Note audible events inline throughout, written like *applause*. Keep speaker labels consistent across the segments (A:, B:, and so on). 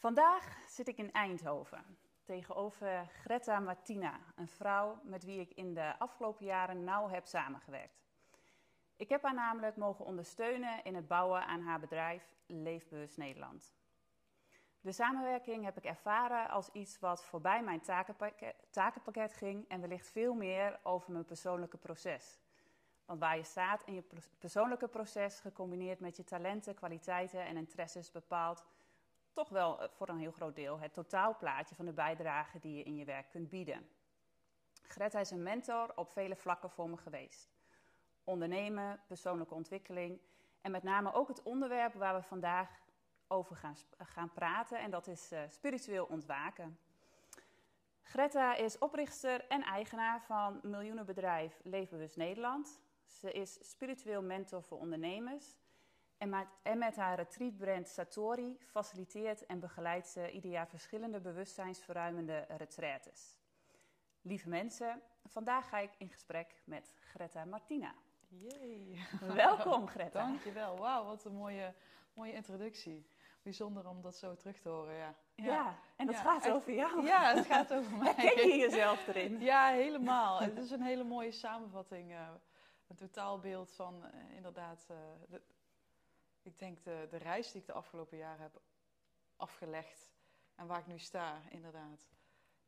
A: Vandaag zit ik in Eindhoven tegenover Greta Martina, een vrouw met wie ik in de afgelopen jaren nauw heb samengewerkt. Ik heb haar namelijk mogen ondersteunen in het bouwen aan haar bedrijf Leefbewust Nederland. De samenwerking heb ik ervaren als iets wat voorbij mijn takenpakket, ging en wellicht veel meer over mijn persoonlijke proces. Want waar je staat in je persoonlijke proces, gecombineerd met je talenten, kwaliteiten en interesses, bepaalt toch wel eh, voor een heel groot deel het totaalplaatje van de bijdrage die je in je werk kunt bieden. Greta is een mentor op vele vlakken voor me geweest. Ondernemen, persoonlijke ontwikkeling en met name ook het onderwerp waar we vandaag over gaan, gaan praten en dat is uh, spiritueel ontwaken. Greta is oprichter en eigenaar van miljoenenbedrijf Leefbewust Nederland. Ze is spiritueel mentor voor ondernemers en met, en met haar retreatbrand Satori faciliteert en begeleidt ze ieder jaar verschillende bewustzijnsverruimende retraites. Lieve mensen, vandaag ga ik in gesprek met Greta Martina.
B: Jee.
A: Welkom Greta.
B: Dankjewel. Wauw, wat een mooie, mooie introductie. Bijzonder om dat zo terug te horen, ja.
A: Ja, en dat gaat over jou.
B: Ja, het gaat over *laughs* mij.
A: Ken je jezelf erin?
B: Ja, helemaal. Het is een hele mooie samenvatting. Uh, een totaalbeeld van uh, inderdaad... Uh, de, ik denk de, de reis die ik de afgelopen jaren heb afgelegd en waar ik nu sta, inderdaad.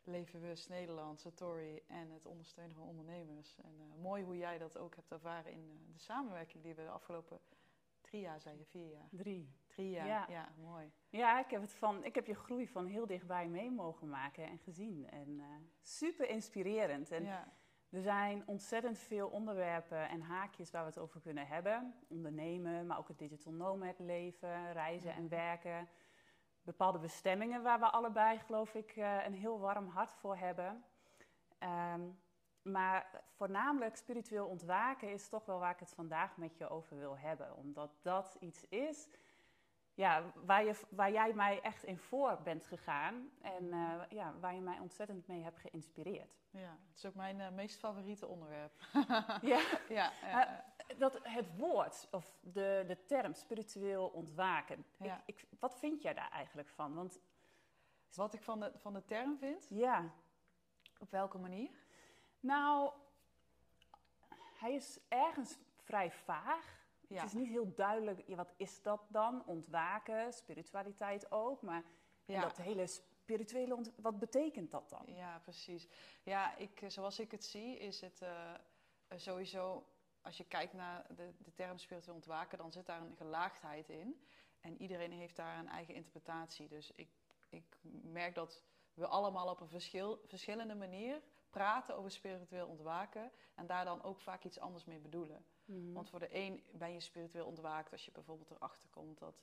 B: Levenbewust Nederland, Satori en het ondersteunen van ondernemers. En uh, mooi hoe jij dat ook hebt ervaren in uh, de samenwerking die we de afgelopen drie jaar, zei je, vier jaar?
A: Drie.
B: Drie jaar, ja. ja, mooi.
A: Ja, ik heb, het van, ik heb je groei van heel dichtbij mee mogen maken en gezien. En uh, super inspirerend. En
B: ja.
A: Er zijn ontzettend veel onderwerpen en haakjes waar we het over kunnen hebben. Ondernemen, maar ook het digital nomad leven, reizen en werken. Bepaalde bestemmingen waar we allebei, geloof ik, uh, een heel warm hart voor hebben. Um, maar voornamelijk spiritueel ontwaken is toch wel waar ik het vandaag met je over wil hebben. Omdat dat iets is ja, waar, je, waar jij mij echt in voor bent gegaan. En uh, ja, waar je mij ontzettend mee hebt geïnspireerd.
B: Ja, het is ook mijn uh, meest favoriete onderwerp. *laughs* *laughs*
A: ja,
B: ja,
A: uh, dat, het woord of de, de term spiritueel ontwaken.
B: Ja.
A: Ik, ik, wat vind jij daar eigenlijk van? Want,
B: wat ik van de, van de term vind?
A: Ja.
B: Op welke manier?
A: Nou, hij is ergens vrij vaag.
B: Ja.
A: Het is niet heel duidelijk, ja, wat is dat dan? Ontwaken, spiritualiteit ook, maar
B: Ja.
A: dat hele spirituele, ont- wat betekent dat dan?
B: Ja, precies. Ja, ik, zoals ik het zie, is het uh, sowieso, als je kijkt naar de, de term spiritueel ontwaken, dan zit daar een gelaagdheid in. En iedereen heeft daar een eigen interpretatie. Dus ik, ik merk dat we allemaal op een verschil, verschillende manier praten over spiritueel ontwaken en daar dan ook vaak iets anders mee bedoelen.
A: Mhm.
B: Want voor de een ben je spiritueel ontwaakt als je bijvoorbeeld erachter komt dat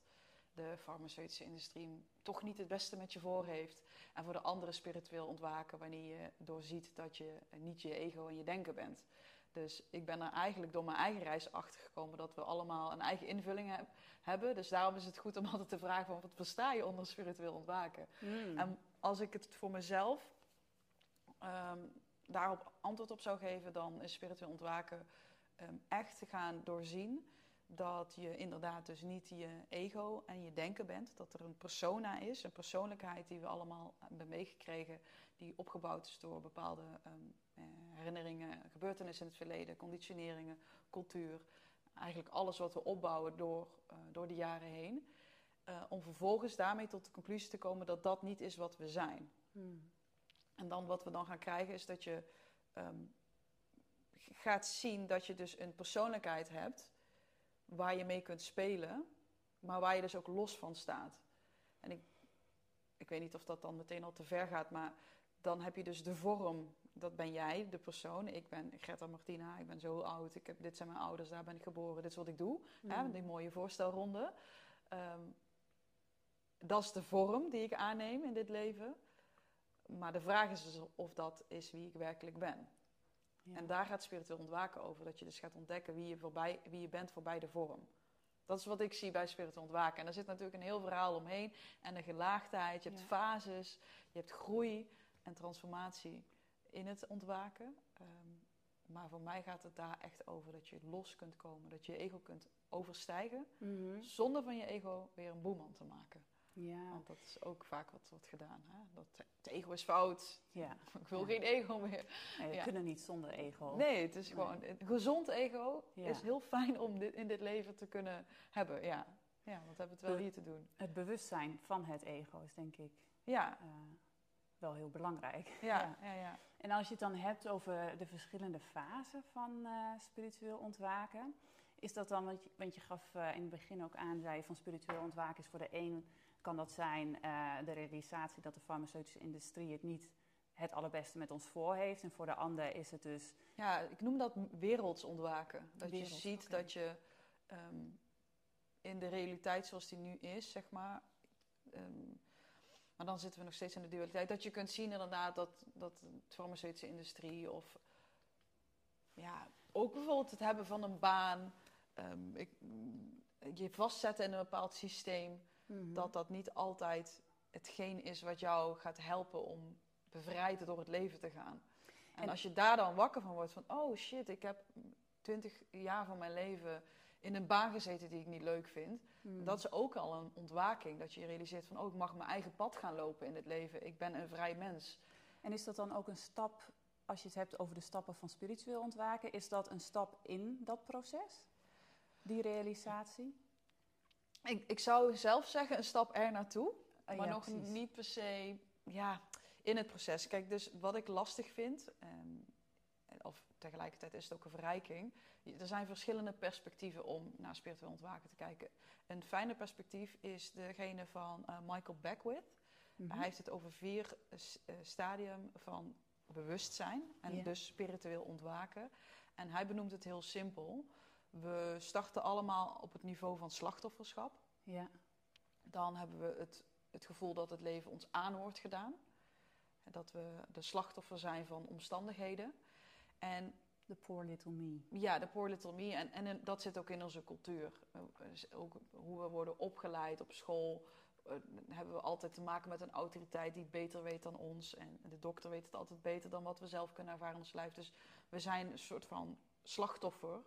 B: de farmaceutische industrie toch niet het beste met je voor heeft. En voor de andere spiritueel ontwaken wanneer je doorziet dat je niet je ego en je denken bent. Dus ik ben er eigenlijk door mijn eigen reis achter gekomen dat we allemaal een eigen invulling heb, hebben. Dus daarom is het goed om altijd te vragen van wat versta je onder spiritueel ontwaken?
A: Mm.
B: En als ik het voor mezelf um, daarop antwoord op zou geven, dan is spiritueel ontwaken um, echt te gaan doorzien dat je inderdaad dus niet je ego en je denken bent. Dat er een persona is, een persoonlijkheid die we allemaal hebben meegekregen, die opgebouwd is door bepaalde um, eh, herinneringen, gebeurtenissen in het verleden, conditioneringen, cultuur. Eigenlijk alles wat we opbouwen door, uh, door de jaren heen. Uh, om vervolgens daarmee tot de conclusie te komen dat dat niet is wat we zijn.
A: Mm.
B: En dan wat we dan gaan krijgen is dat je um, gaat zien dat je dus een persoonlijkheid hebt waar je mee kunt spelen, maar waar je dus ook los van staat. En ik, ik weet niet of dat dan meteen al te ver gaat, maar dan heb je dus de vorm, dat ben jij, de persoon. Ik ben Greta Martina, ik ben zo oud, ik heb, dit zijn mijn ouders, daar ben ik geboren, dit is wat ik doe.
A: Mm.
B: Hè, die mooie voorstelronde. Um, dat is de vorm die ik aanneem in dit leven. Maar de vraag is dus of dat is wie ik werkelijk ben.
A: Ja.
B: En daar gaat spiritueel ontwaken over. Dat je dus gaat ontdekken wie je, voorbij, wie je bent voorbij de vorm. Dat is wat ik zie bij spiritueel ontwaken. En er zit natuurlijk een heel verhaal omheen. En een gelaagdheid. Je hebt
A: Ja.
B: fases. Je hebt groei en transformatie in het ontwaken. Um, maar voor mij gaat het daar echt over dat je los kunt komen. Dat je je ego kunt overstijgen.
A: Mhm.
B: Zonder van je ego weer een boeman te maken.
A: Ja.
B: Want dat is ook vaak wat wordt gedaan. Hè? Dat, het ego is fout.
A: Ja.
B: Ik wil
A: Ja.
B: geen ego meer.
A: Nee, we
B: Ja.
A: kunnen niet zonder ego.
B: Nee, het is gewoon... Een gezond ego is heel fijn om dit, in dit leven te kunnen hebben. Ja, ja want we hebben het wel
A: Be-
B: hier te doen.
A: Het bewustzijn van het ego is denk ik
B: Ja,
A: eh, wel heel belangrijk.
B: ja,
A: Ja. *laughs*
B: ja.
A: En als je het dan hebt over de verschillende fasen van eh, spiritueel ontwaken, is dat dan, want je, want je gaf eh, in het begin ook aan, zei je van spiritueel ontwaken is voor de een kan dat zijn eh, de realisatie dat de farmaceutische industrie het niet het allerbeste met ons voor heeft. En voor de ander is het dus,
B: Ja, ik noem dat werelds ontwaken. Dat
A: Werelds,
B: je ziet dat je ehm, in de realiteit zoals die nu is, zeg maar. ehm, maar dan zitten we nog steeds in de dualiteit. Dat je kunt zien inderdaad dat, dat de farmaceutische industrie of ja, ook bijvoorbeeld het hebben van een baan, ehm, ik, je vastzetten in een bepaald systeem,
A: Mhm.
B: dat dat niet altijd hetgeen is wat jou gaat helpen om bevrijd door het leven te gaan. En,
A: En-
B: als je daar dan wakker van wordt van, oh shit, ik heb twintig jaar van mijn leven in een baan gezeten die ik niet leuk vind.
A: Mhm.
B: Dat is ook al een ontwaking, dat je realiseert van, oh ik mag mijn eigen pad gaan lopen in het leven. Ik ben een vrij mens.
A: En is dat dan ook een stap, als je het hebt over de stappen van spiritueel ontwaken, is dat een stap in dat proces? Die realisatie?
B: Ik, ik zou zelf zeggen een stap er naartoe,
A: Oh,
B: maar
A: ja,
B: nog
A: precies.
B: niet per se ja, in het proces. Kijk, dus wat ik lastig vind, ehm, of tegelijkertijd is het ook een verrijking. Er zijn verschillende perspectieven om naar spiritueel ontwaken te kijken. Een fijne perspectief is degene van eh, Michael Beckwith.
A: Mhm.
B: Hij heeft het over vier eh, stadium van bewustzijn en dus spiritueel ontwaken. En hij benoemt het heel simpel. We starten allemaal op het niveau van slachtofferschap.
A: Ja.
B: Dan hebben we het, het gevoel dat het leven ons aan wordt gedaan. Dat we de slachtoffer zijn van omstandigheden. En
A: The poor little me.
B: ja, de poor little me. En, en dat zit ook in onze cultuur. Dus Ook hoe we worden opgeleid op school. eh, hebben we altijd te maken met een autoriteit die het beter weet dan ons. En de dokter weet het altijd beter dan wat we zelf kunnen ervaren in ons lijf. Dus we zijn een soort van slachtoffer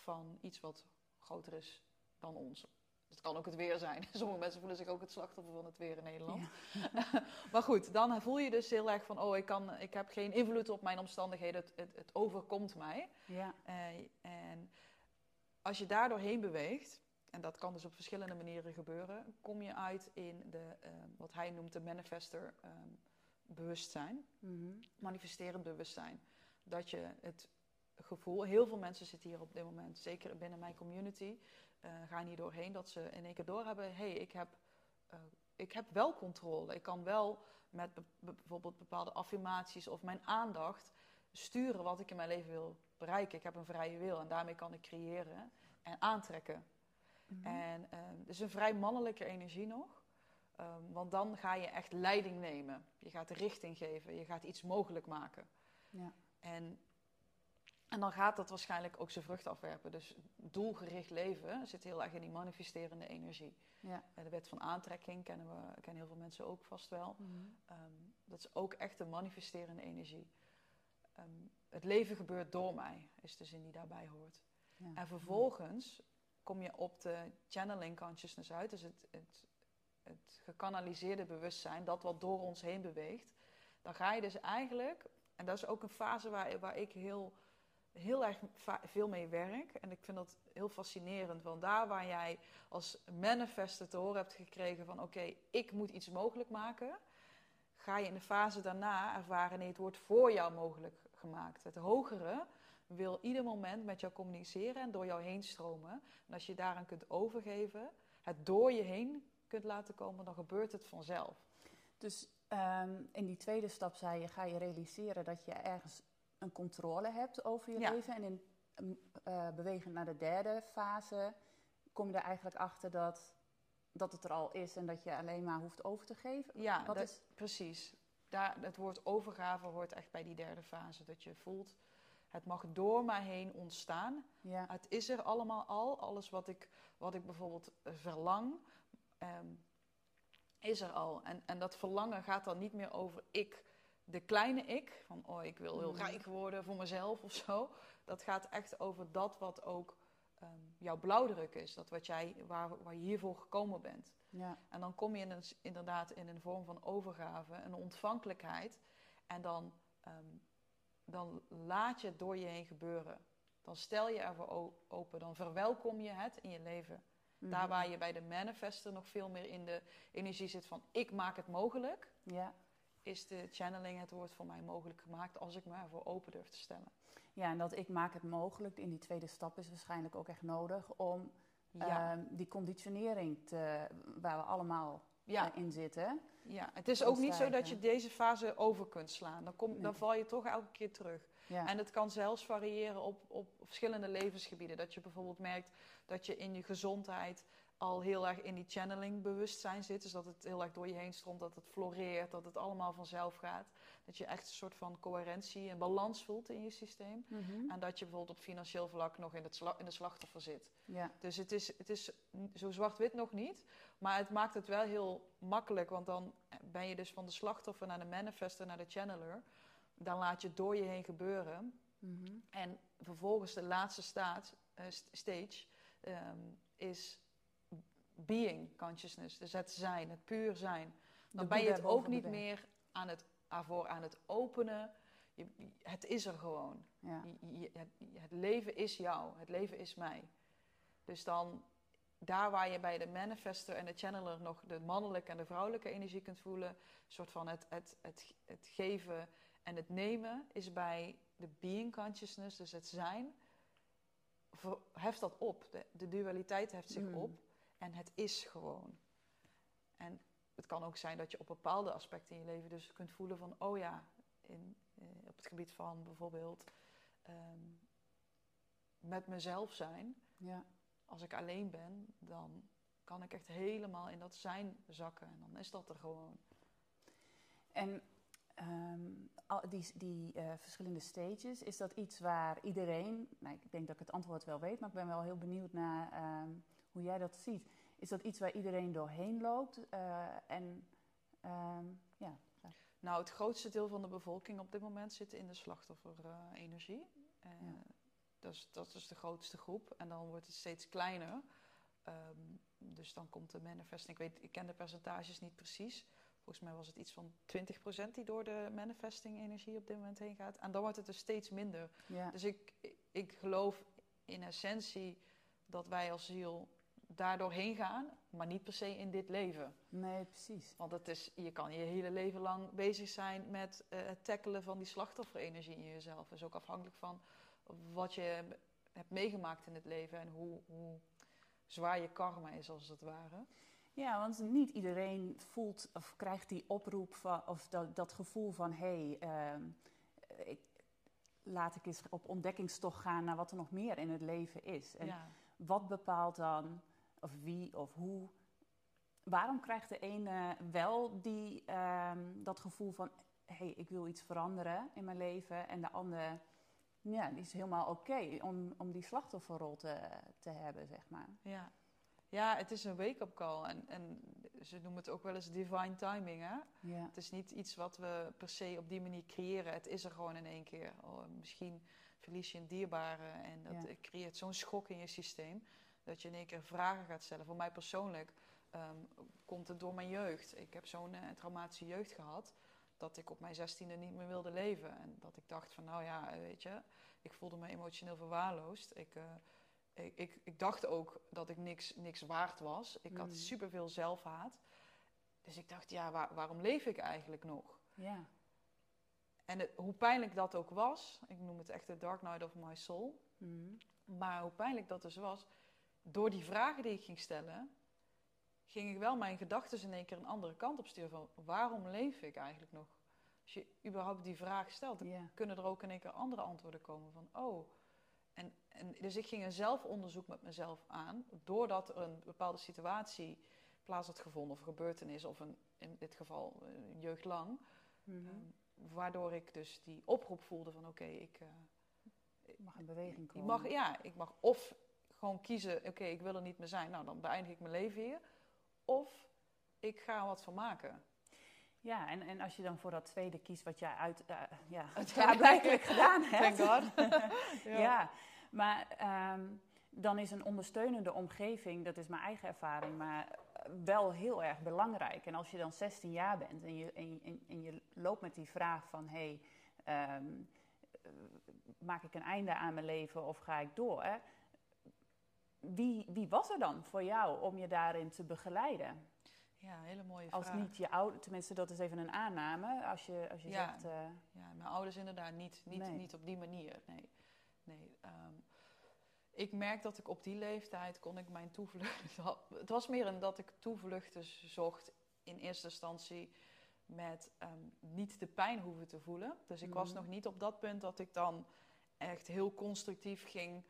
B: van iets wat groter is dan ons. Het kan ook het weer zijn. *laughs* Sommige mensen voelen zich ook het slachtoffer van het weer in Nederland.
A: Ja. *laughs*
B: Maar goed, dan voel je dus heel erg van... oh, ik, kan, ik heb geen invloed op mijn omstandigheden. Het, het, het overkomt mij.
A: Ja.
B: Eh, en als je daar doorheen beweegt, en dat kan dus op verschillende manieren gebeuren, kom je uit in de, eh, wat hij noemt de manifester ehm, bewustzijn,
A: Mhm.
B: manifesterend bewustzijn. Dat je het gevoel, heel veel mensen zitten hier op dit moment, zeker binnen mijn community, eh, gaan hier doorheen dat ze in één keer doorhebben, hé, hey, ik, heb, eh, ik heb wel controle. Ik kan wel met be- be- bijvoorbeeld bepaalde affirmaties of mijn aandacht sturen wat ik in mijn leven wil bereiken. Ik heb een vrije wil en daarmee kan ik creëren en aantrekken.
A: Mhm.
B: En ehm het is een vrij mannelijke energie nog. Ehm, want dan ga je echt leiding nemen. Je gaat de richting geven. Je gaat iets mogelijk maken.
A: Ja.
B: En, en dan gaat dat waarschijnlijk ook zijn vrucht afwerpen. Dus doelgericht leven zit heel erg in die manifesterende energie.
A: Ja.
B: Eh, De wet van aantrekking kennen, we, kennen heel veel mensen ook vast wel.
A: Mhm.
B: Ehm, dat is ook echt een manifesterende energie. Ehm, het leven gebeurt door mij, is de zin die daarbij hoort.
A: Ja.
B: En vervolgens kom je op de channeling consciousness uit, dus het, het, het gekanaliseerde bewustzijn, dat wat door ons heen beweegt. Dan ga je dus eigenlijk, en dat is ook een fase waar, waar ik heel, heel erg veel mee werk. En ik vind dat heel fascinerend, want daar waar jij als manifester te horen hebt gekregen van oké, ik moet iets mogelijk maken, ga je in de fase daarna ervaren, nee, het wordt voor jou mogelijk gemaakt. Het hogere wil ieder moment met jou communiceren en door jou heen stromen. En als je daaraan kunt overgeven, het door je heen kunt laten komen, dan gebeurt het vanzelf.
A: Dus ehm, in die tweede stap zei je, ga je realiseren dat je ergens een controle hebt over je
B: Ja.
A: leven. En in eh, bewegend naar de derde fase kom je er eigenlijk achter dat, dat het er al is en dat je alleen maar hoeft over te geven.
B: Ja,
A: Wat
B: dat,
A: is,
B: precies. Daar, het woord overgave hoort echt bij die derde fase. Dat je voelt, het mag door mij heen ontstaan.
A: ja,
B: Het is er allemaal al. Alles wat ik, wat ik bijvoorbeeld eh, verlang, ehm, is er al. En, en dat verlangen gaat dan niet meer over ik, de kleine ik. Van, oh, ik wil heel
A: Mhm.
B: rijk worden voor mezelf of zo. Dat gaat echt over dat wat ook ehm, jouw blauwdruk is. Dat wat jij, waar, waar je hiervoor gekomen bent.
A: Ja.
B: En dan kom je in een, inderdaad in een vorm van overgave, een ontvankelijkheid. En dan, ehm, dan laat je het door je heen gebeuren. Dan stel je ervoor open, dan verwelkom je het in je leven. Daar
A: Mhm.
B: waar je bij de manifester nog veel meer in de energie zit van ik maak het mogelijk,
A: Ja.
B: Is de channeling het woord voor mij mogelijk gemaakt als ik me ervoor open durf te stellen.
A: ja, en dat ik maak het mogelijk, in die tweede stap is waarschijnlijk ook echt nodig om
B: Ja,
A: ehm, die conditionering te, waar we allemaal
B: ja,
A: eh, in zitten.
B: ja. het is ook niet zo dat je deze fase over kunt slaan. Dan, kom, dan val je toch elke keer terug.
A: Ja.
B: En het kan zelfs variëren op, op verschillende levensgebieden. Dat je bijvoorbeeld merkt dat je in je gezondheid al heel erg in die channeling bewustzijn zit. Dus dat het heel erg door je heen stroomt, dat het floreert, dat het allemaal vanzelf gaat. Dat je echt een soort van coherentie en balans voelt in je systeem.
A: Mhm.
B: En dat je bijvoorbeeld op financieel vlak nog in, het in de slachtoffer zit.
A: ja.
B: Dus het is, het is zo zwart-wit nog niet. Maar het maakt het wel heel makkelijk. Want dan ben je dus van de slachtoffer naar de manifester, naar de channeler. Dan laat je het door je heen gebeuren.
A: Mhm.
B: En vervolgens de laatste staat, eh, st- stage ehm, is being consciousness. Dus het zijn, het puur zijn. Dan
A: De
B: ben je het ook niet meer aan het, ervoor aan het openen. Je, het is er gewoon.
A: Ja.
B: Je- je- het, het leven is jou, het leven is mij. Dus dan, daar waar je bij de manifester en de channeler nog de mannelijke en de vrouwelijke energie kunt voelen, een soort van het, het, het, het geven en het nemen, is bij de being consciousness, dus het zijn, heft dat op. De, de dualiteit heft zich
A: Mm.
B: op en het is gewoon. En het kan ook zijn dat je op bepaalde aspecten in je leven dus kunt voelen van, oh ja, in, eh, op het gebied van bijvoorbeeld ehm, met mezelf zijn.
A: Ja.
B: Als ik alleen ben, dan kan ik echt helemaal in dat zijn zakken. En dan is dat er gewoon.
A: En ehm, al die, die eh, verschillende stages, is dat iets waar iedereen, nou, ik denk dat ik het antwoord wel weet, maar ik ben wel heel benieuwd naar ehm, hoe jij dat ziet. Is dat iets waar iedereen doorheen loopt? Eh, en ehm, ja,
B: Nou, het grootste deel van de bevolking op dit moment zit in de slachtofferenergie.
A: Ja.
B: dat, is, dat is de grootste groep. En dan wordt het steeds kleiner. Ehm, dus dan komt de manifesting. Ik weet, ik ken de percentages niet precies. Volgens mij was het iets van 20% die door de manifesting energie op dit moment heen gaat. En dan wordt het dus steeds minder.
A: ja.
B: Dus ik, ik geloof in essentie dat wij als ziel daar doorheen gaan, maar niet per se in dit leven.
A: nee, precies.
B: Want het is, je kan je hele leven lang bezig zijn met eh, het tackelen van die slachtofferenergie in jezelf. Dat is ook afhankelijk van wat je hebt meegemaakt in het leven en hoe, hoe zwaar je karma is, als het ware.
A: Ja, want niet iedereen voelt of krijgt die oproep van, of dat, dat gevoel van hé, hey, ehm, ik, laat ik eens op ontdekkingstocht gaan naar wat er nog meer in het leven is. En
B: ja.
A: wat bepaalt dan, of wie of hoe, waarom krijgt de ene wel die, ehm, dat gevoel van hé, hey, ik wil iets veranderen in mijn leven en de ander, ja, die is helemaal oké om, om die slachtofferrol te, te hebben, zeg maar.
B: Ja. ja, het is een wake-up call. En, en ze noemen het ook wel eens divine timing. Hè?
A: Ja,
B: Het is niet iets wat we per se op die manier creëren. Het is er gewoon in één keer. Oh, misschien verlies je een dierbare en dat
A: Ja.
B: creëert zo'n schok in je systeem. Dat je in één keer vragen gaat stellen. Voor mij persoonlijk ehm, komt het door mijn jeugd. Ik heb zo'n eh, traumatische jeugd gehad. Dat ik op mijn zestiende niet meer wilde leven. En dat ik dacht van nou ja, eh, weet je. Ik voelde me emotioneel verwaarloosd. Ik, eh, ik, ik, ik dacht ook dat ik niks, niks waard was. Ik
A: Mm.
B: had superveel zelfhaat. Dus ik dacht, ja, waar- waarom leef ik eigenlijk nog?
A: ja,
B: En het- hoe pijnlijk dat ook was, ik noem het echt de dark night of my soul.
A: Mhm.
B: Maar hoe pijnlijk dat dus was, door die vragen die ik ging stellen, ging ik wel mijn gedachten in één keer een andere kant op sturen. Van waarom leef ik eigenlijk nog? Als je überhaupt die vraag stelt, dan kunnen er ook in één keer andere antwoorden komen van oh. En, en dus ik ging een zelfonderzoek met mezelf aan, doordat er een bepaalde situatie plaats had gevonden, of gebeurtenis, of een, in dit geval een jeugd lang.
A: Mhm.
B: Ehm, waardoor ik dus die oproep voelde van oké, ik, eh,
A: Ik mag in beweging
B: ik
A: komen.
B: mag, ja, ik mag of gewoon kiezen, oké, ik wil er niet meer zijn, nou dan beëindig ik mijn leven hier. Of ik ga er wat van maken.
A: Ja, en, en als je dan voor dat tweede kiest wat jij uit, eh, ja, *laughs* klaarblijkelijk gedaan
B: Thank
A: hebt.
B: God. *laughs*
A: ja. maar ehm, dan is een ondersteunende omgeving, dat is mijn eigen ervaring, maar eh, wel heel erg belangrijk. En als je dan 16 jaar bent en je, en, en, en je loopt met die vraag van hé, hey, um, maak ik een einde aan mijn leven of ga ik door? Hè? Wie, wie was er dan voor jou om je daarin te begeleiden?
B: Ja, hele mooie vraag.
A: Als niet je ouder, tenminste dat is even een aanname. Als je, als je
B: ja,
A: zegt... Uh,
B: ja, mijn ouders inderdaad niet, niet,
A: Nee.
B: niet op die manier. Nee, nee. ehm, ik merk dat ik op die leeftijd kon ik mijn toevlucht... Het was meer een dat ik toevluchten zocht in eerste instantie met ehm, niet de pijn hoeven te voelen. Dus ik was
A: Mhm.
B: nog niet op dat punt dat ik dan echt heel constructief ging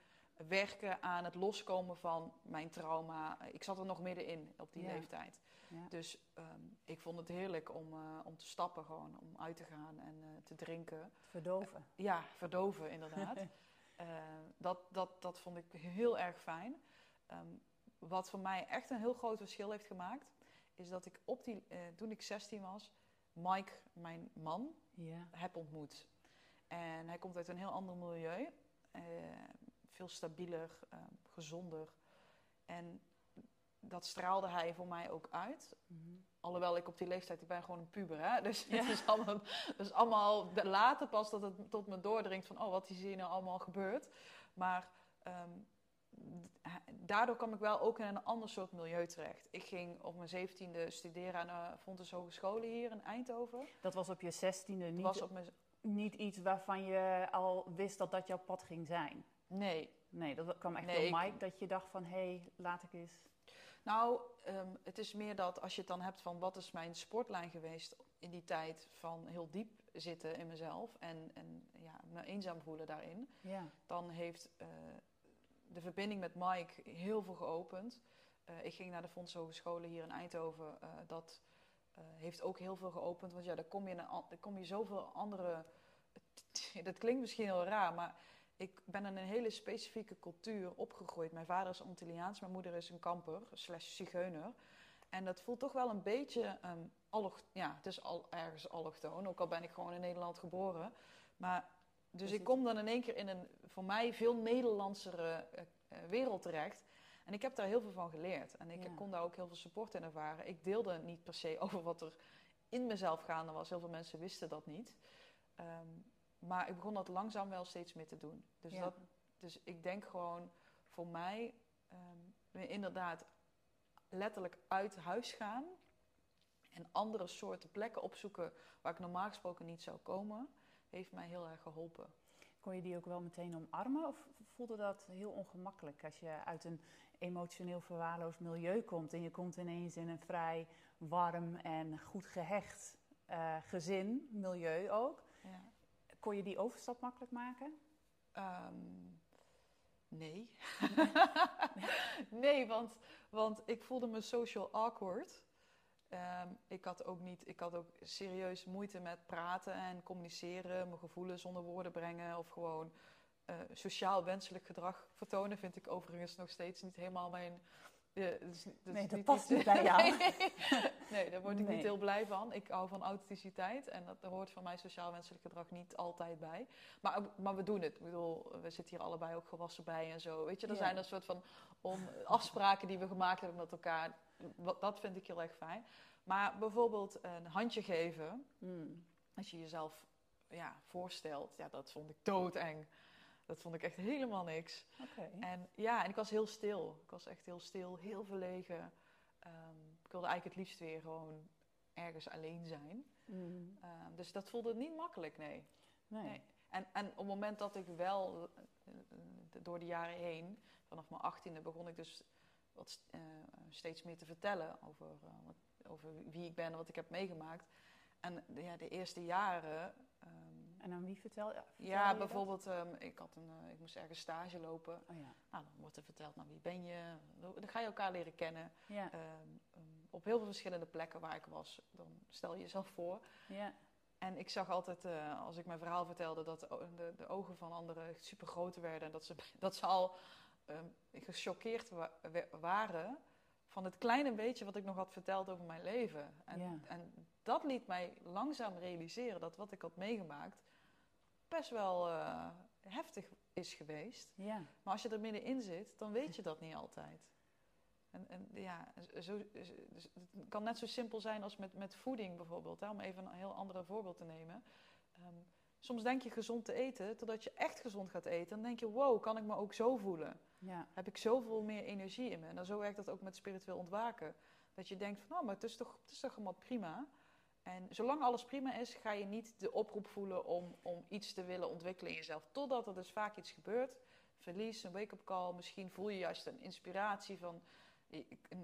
B: werken aan het loskomen van mijn trauma. Ik zat er nog middenin op die
A: Ja.
B: leeftijd.
A: Ja.
B: Dus ehm, ik vond het heerlijk om, eh, om te stappen gewoon, om uit te gaan en eh, te drinken.
A: verdoven.
B: Ja, verdoven inderdaad. *laughs* Eh, dat, dat, dat vond ik heel erg fijn. Ehm, wat voor mij echt een heel groot verschil heeft gemaakt, is dat ik op die, eh, toen ik 16 was, Mike, mijn man,
A: Ja.
B: heb ontmoet. En hij komt uit een heel ander milieu. Eh, veel stabieler, eh, gezonder. En dat straalde hij voor mij ook uit.
A: Mhm.
B: Alhoewel ik op die leeftijd, ik ben gewoon een puber, hè? Dus
A: Ja.
B: het is allemaal, dus allemaal later pas dat het tot me doordringt van, oh, wat is hier nou allemaal gebeurd. Maar ehm, daardoor kwam ik wel ook in een ander soort milieu terecht. Ik ging op mijn zeventiende studeren aan de Fontys Hogescholen hier in Eindhoven.
A: Dat was op je zestiende niet,
B: was op mijn...
A: niet iets waarvan je al wist dat dat jouw pad ging zijn.
B: Nee,
A: Nee, dat kwam echt
B: Nee,
A: door
B: ik-
A: Mike, dat je dacht van, hé, hey, laat ik eens...
B: Nou, ehm, het is meer dat als je het dan hebt van wat is mijn sportlijn geweest in die tijd van heel diep zitten in mezelf en, en ja, me eenzaam voelen daarin,
A: Ja,
B: dan heeft eh, de verbinding met Mike heel veel geopend. Eh, ik ging naar de Fonds Hogescholen hier in Eindhoven. eh, dat heeft ook heel veel geopend, want ja, daar kom je, in een daar kom je zoveel andere. Dat klinkt misschien heel raar, maar ik ben in een hele specifieke cultuur opgegroeid. Mijn vader is Antilliaans, mijn moeder is een kamper, slash zigeuner. En dat voelt toch wel een beetje, ehm allocht- ja, het is al ergens allochtoon, ook al ben ik gewoon in Nederland geboren. Maar, dus
A: Precies.
B: ik kom dan in één keer in een voor mij veel Nederlandsere eh, eh, wereld terecht. En ik heb daar heel veel van geleerd. En ik
A: Ja.
B: kon daar ook heel veel support in ervaren. Ik deelde niet per se *laughs* over wat er in mezelf gaande was. Heel veel mensen wisten dat niet. Ehm, maar ik begon dat langzaam wel steeds meer te doen. Dus,
A: Ja.
B: dat, dus ik denk gewoon voor mij ehm, inderdaad letterlijk uit huis gaan. En andere soorten plekken opzoeken waar ik normaal gesproken niet zou komen. Heeft mij heel erg geholpen.
A: Kon je die ook wel meteen omarmen of voelde dat heel ongemakkelijk als je uit een emotioneel verwaarloosd milieu komt en je komt ineens in een vrij warm en goed gehecht eh, gezin, milieu ook.
B: Ja.
A: Kon je die overstap makkelijk maken?
B: Ehm, nee. *laughs* nee, want, want ik voelde me social awkward. Ehm, ik had ook niet, ik had ook serieus moeite met praten en communiceren, mijn gevoelens onder woorden brengen of gewoon eh, sociaal wenselijk gedrag vertonen. Vind ik overigens nog steeds niet helemaal mijn. Niet- het
A: Nee, dat
B: niet
A: past niet bij jou. *laughs*
B: nee, nee, daar word ik
A: Nee.
B: niet heel blij van. Ik hou van authenticiteit en dat, hoort van mij sociaal wenselijk gedrag niet altijd bij. Maar, maar we doen het. Ik bedoel, we zitten hier allebei ook gewassen bij en zo. Weet je, er
A: Ja.
B: zijn een soort van om, afspraken die we gemaakt hebben met elkaar. Dat vind ik heel erg fijn. Maar bijvoorbeeld een handje geven,
A: Hmm.
B: als je jezelf ja, voorstelt, ja, dat vond ik doodeng. Dat vond ik echt helemaal niks. En ja, en ik was heel stil. Ik was echt heel stil, heel verlegen. Ehm, ik wilde eigenlijk het liefst weer gewoon ergens alleen zijn.
A: Hmm.
B: Ehm, dus dat voelde niet makkelijk, nee.
A: Nee.
B: Nee. En, en op het moment dat ik wel eh, door de jaren heen, vanaf mijn achttiende, begon ik dus wat, eh, steeds meer te vertellen over, eh, wat, over wie ik ben en wat ik heb meegemaakt. En ja, de eerste jaren.
A: En aan wie vertel, ja, vertelde
B: ja,
A: je
B: bijvoorbeeld, ehm, ik, had een, eh, ik moest ergens stage lopen.
A: Oh ja.
B: Nou, dan wordt er verteld, nou, wie ben je? Dan ga je elkaar leren kennen.
A: Ja.
B: Ehm, ehm, op heel veel verschillende plekken waar ik was. Dan stel je jezelf voor.
A: ja.
B: En ik zag altijd, eh, als ik mijn verhaal vertelde, dat de, de, ogen van anderen super groot werden. En dat ze, *laughs* dat ze al gechoqueerd wa- wa- waren van het kleine beetje wat ik nog had verteld over mijn leven. En,
A: Ja.
B: en dat liet mij langzaam realiseren dat wat ik had meegemaakt best wel eh, heftig is geweest.
A: Ja.
B: Maar als je er middenin zit, dan weet je dat niet altijd. En, en ja, zo, dus het kan net zo simpel zijn als met, met voeding bijvoorbeeld. Hè, om even een heel ander voorbeeld te nemen. Ehm, soms denk je gezond te eten, totdat je echt gezond gaat eten. Dan denk je, wow, kan ik me ook zo voelen?
A: Ja.
B: Heb ik zoveel meer energie in me? En dan zo werkt dat ook met spiritueel ontwaken. Dat je denkt van, nou, maar het is toch, het is toch allemaal prima. En zolang alles prima is, ga je niet de oproep voelen om, om iets te willen ontwikkelen in jezelf. Totdat er dus vaak iets gebeurt. Verlies, een wake-up call. Misschien voel je juist een inspiratie van...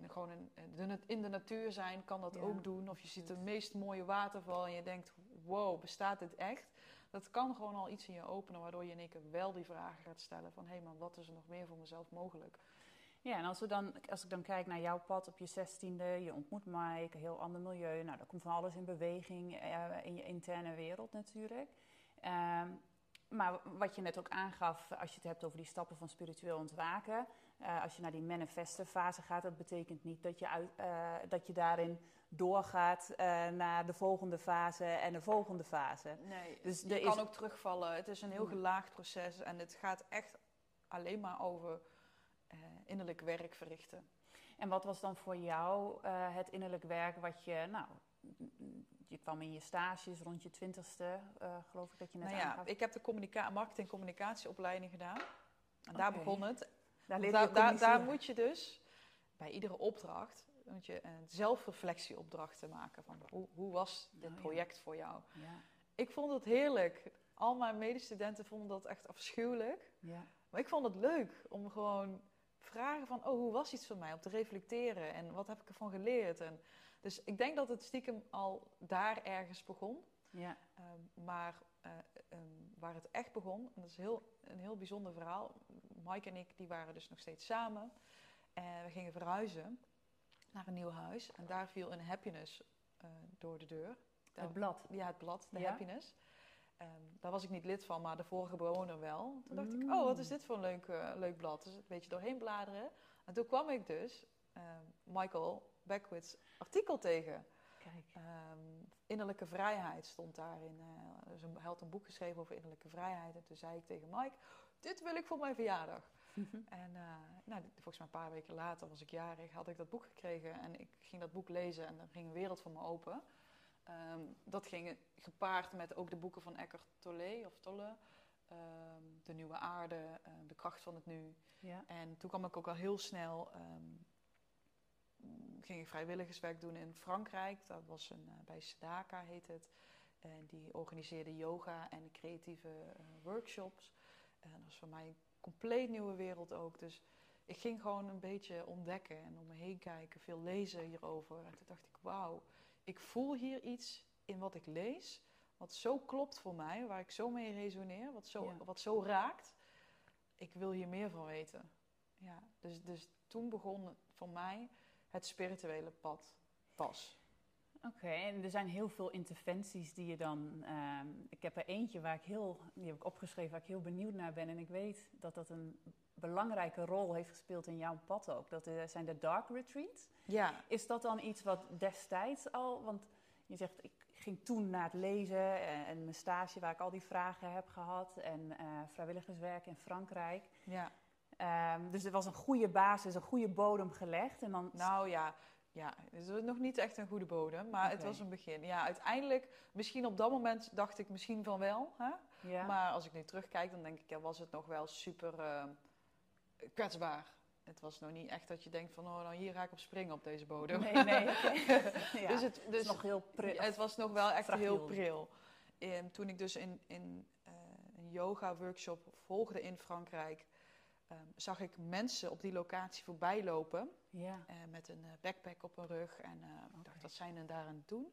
B: gewoon een, in de natuur zijn kan dat ook doen. Of je ziet de meest mooie waterval en je denkt... Wow, bestaat dit echt? Dat kan gewoon al iets in je openen... waardoor je in één keer wel die vragen gaat stellen van... Hé hey man, wat is er nog meer voor mezelf mogelijk?
A: Ja, en als, we dan, als ik dan kijk naar jouw pad op je zestiende, je ontmoet Mike, een heel ander milieu. Nou, dan komt van alles in beweging uh, in je interne wereld natuurlijk. Uh, maar wat je net ook aangaf, als je het hebt over die stappen van spiritueel ontwaken. Uh, als je naar die manifeste fase gaat, dat betekent niet dat je, uit, uh, dat je daarin doorgaat naar de volgende fase en de volgende fase.
B: Nee, dus je kan ook terugvallen. Het is een heel gelaagd proces en het gaat echt alleen maar over uh, innerlijk werk verrichten.
A: En wat was dan voor jou uh, het innerlijk werk wat je, nou, je kwam in je stages rond je twintigste, uh, geloof ik dat je net
B: nou ja,
A: aangaf.
B: ik heb de communica marketing communicatieopleiding gedaan. En daar begon het.
A: Daar,
B: Want
A: leer je
B: daar, daar, daar
A: communiceren.
B: moet je dus bij iedere opdracht moet je een zelfreflectieopdracht te maken van hoe, hoe was dit
A: Oh,
B: project voor jou?
A: Ja,
B: Ik vond het heerlijk. Al mijn medestudenten vonden dat echt afschuwelijk.
A: ja,
B: Maar ik vond het leuk om gewoon vragen van, oh, hoe was iets voor mij? Om te reflecteren en wat heb ik ervan geleerd? En dus ik denk dat het stiekem al daar ergens begon.
A: ja.
B: Ehm, maar eh, ehm, waar het echt begon, en dat is heel, een heel bijzonder verhaal. Mike en ik die waren dus nog steeds samen. En we gingen verhuizen naar een nieuw huis. En daar viel een happiness eh, door de deur. Daar-
A: Het blad.
B: ja, het blad, de
A: Ja.
B: happiness. Ehm, daar was ik niet lid van, maar de vorige bewoner wel. Toen dacht ik, oh, wat is dit voor een leuk, eh, leuk blad? Dus een beetje doorheen bladeren. En toen kwam ik dus ehm, Michael Beckwith's artikel tegen.
A: Kijk.
B: Ehm, innerlijke vrijheid stond daarin. dus een, hij had een boek geschreven over innerlijke vrijheid. En toen zei ik tegen Mike, dit wil ik voor mijn verjaardag. En eh, nou, volgens mij een paar weken later was ik jarig, had ik dat boek gekregen. En ik ging dat boek lezen en er ging een wereld voor me open. Ehm, dat ging gepaard met ook de boeken van Eckhart Tolle, of Tolle. ehm, de Nieuwe Aarde, ehm, De Kracht van het Nu.
A: Ja.
B: En toen kwam ik ook al heel snel, ehm, ging ik vrijwilligerswerk doen in Frankrijk. Dat was een, eh, bij Sedaka heet het. En die organiseerde yoga en creatieve eh, workshops. En dat was voor mij een compleet nieuwe wereld ook. Dus ik ging gewoon een beetje ontdekken en om me heen kijken, veel lezen hierover. En toen dacht ik, wauw, ik voel hier iets in wat ik lees, wat zo klopt voor mij, waar ik zo mee resoneer, wat zo,
A: Ja.
B: wat zo raakt. Ik wil hier meer van weten. Ja, dus, dus toen begon voor mij het spirituele pad pas.
A: Oké, en er zijn heel veel interventies die je dan. ehm, ik heb er eentje waar ik heel, die heb ik opgeschreven, waar ik heel benieuwd naar ben. En ik weet dat dat een belangrijke rol heeft gespeeld in jouw pad ook. Dat eh, zijn de dark retreats.
B: Ja,
A: Is dat dan iets wat destijds al, want je zegt ik ging toen naar het lezen en, en mijn stage waar ik al die vragen heb gehad en eh, vrijwilligerswerk in Frankrijk.
B: ja.
A: Ehm, dus er was een goede basis, een goede bodem gelegd en dan
B: Nou ja, ja, het is nog niet echt een goede bodem, maar het was een begin. Ja, uiteindelijk, misschien op dat moment dacht ik misschien van wel. Hè?
A: ja.
B: Maar als ik nu terugkijk, dan denk ik, ja, was het nog wel super eh, kwetsbaar. Het was nog niet echt dat je denkt van, oh, nou hier ga ik op springen op deze bodem.
A: Nee, nee, *laughs* ja.
B: Dus het,
A: Het
B: dus
A: is nog heel pril.
B: Het was nog wel echt
A: fragiel.
B: heel pril. Ehm, toen ik dus in, in eh, een yoga-workshop volgde in Frankrijk, ehm, zag ik mensen op die locatie voorbij lopen.
A: Ja.
B: eh, met een eh, backpack op hun rug. En eh, ik dacht, wat zijn er daar aan het doen?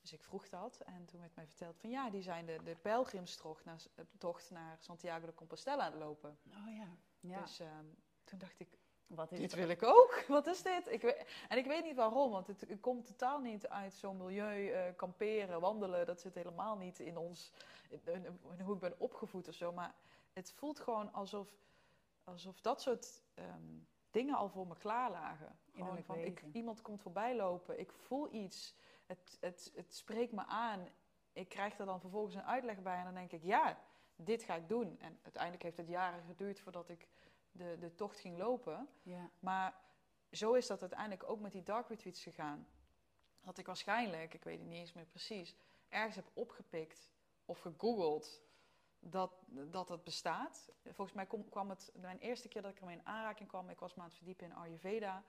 B: Dus ik vroeg dat. En toen werd mij verteld van ja, die zijn de, de pelgrimstocht naar, tocht naar Santiago de Compostela aan het lopen.
A: Oh ja. ja.
B: Dus ehm, toen dacht ik,
A: Wat is
B: dit
A: het?
B: wil ik ook. *laughs* Wat is dit? Ik weet, en ik weet niet waarom, want het, het komt totaal niet uit zo'n milieu. kamperen, wandelen, dat zit helemaal niet in ons, in, in- in hoe ik ben opgevoed of zo. Maar het voelt gewoon alsof, alsof dat soort ehm, dingen al voor me klaar lagen. Gewoon van, ik, iemand komt voorbij lopen, ik voel iets, het, het, het spreekt me aan. Ik krijg er dan vervolgens een uitleg bij en dan denk ik, ja, dit ga ik doen. En uiteindelijk heeft het jaren geduurd voordat ik de, de tocht ging lopen.
A: Ja.
B: Maar zo is dat uiteindelijk ook met die dark retreats gegaan. Dat ik waarschijnlijk, ik weet het niet eens meer precies, ergens heb opgepikt of gegoogeld dat, dat het bestaat. Volgens mij kom, kwam het, mijn eerste keer dat ik ermee in aanraking kwam, ik was me aan het verdiepen in Ayurveda.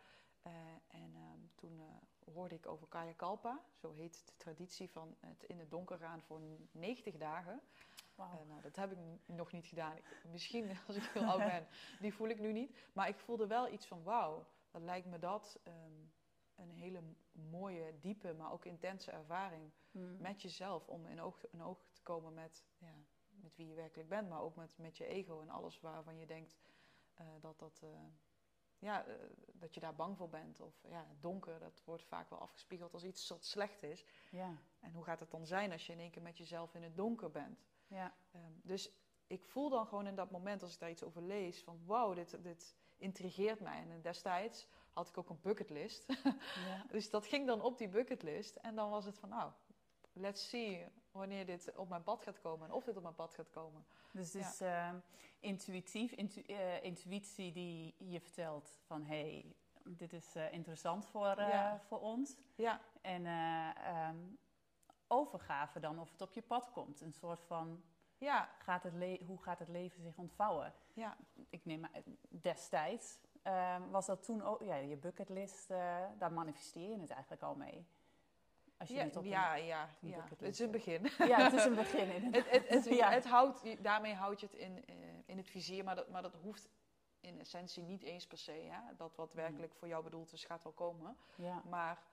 B: Uh, en ehm, toen uh, hoorde ik over Kaya Kalpa, zo heet de traditie van het in het donker gaan voor 90 dagen.
A: Wow.
B: Uh, nou, dat heb ik nog niet gedaan. Misschien *laughs* als ik heel oud ben, die voel ik nu niet. Maar ik voelde wel iets van wauw, dat lijkt me dat um, een hele mooie, diepe, maar ook intense ervaring
A: Mm.
B: met jezelf. Om in oog, in oog te komen met, ja, met wie je werkelijk bent, maar ook met, met je ego en alles waarvan je denkt uh, dat, dat, uh, ja, uh, dat je daar bang voor bent. Of ja, donker, dat wordt vaak wel afgespiegeld als iets wat slecht is.
A: Ja.
B: En hoe gaat het dan zijn als je in één keer met jezelf in het donker bent?
A: Ja.
B: Um, dus ik voel dan gewoon in dat moment, als ik daar iets over lees, van wauw, dit, dit intrigeert mij. En destijds had ik ook een bucketlist.
A: ja. *laughs*
B: dus dat ging dan op die bucketlist. En dan was het van, nou, let's see wanneer dit op mijn pad gaat komen en of dit op mijn pad gaat komen.
A: Dus het is ja. uh, intuïtief, intu uh, intuïtie die je vertelt van hé, hey, dit is uh, interessant voor,
B: ja.
A: voor ons.
B: Ja.
A: En um, overgave dan of het op je pad komt. Een soort van
B: ja.
A: gaat het hoe gaat het leven zich ontvouwen?
B: Ja.
A: Ik neem destijds. Um, was dat toen ook, ja, je bucketlist, daar manifesteer je het eigenlijk al mee? Als je
B: ja,
A: op
B: ja,
A: een,
B: ja,
A: een *laughs*
B: ja. het is een *laughs* begin.
A: Ja, het is een begin
B: het, het, het, *laughs* ja. het houdt, daarmee houd je het in, uh, in het vizier, maar dat, maar dat hoeft in essentie niet eens per se. Hè? Dat wat werkelijk voor jou bedoeld is, gaat wel komen.
A: Ja.
B: Maar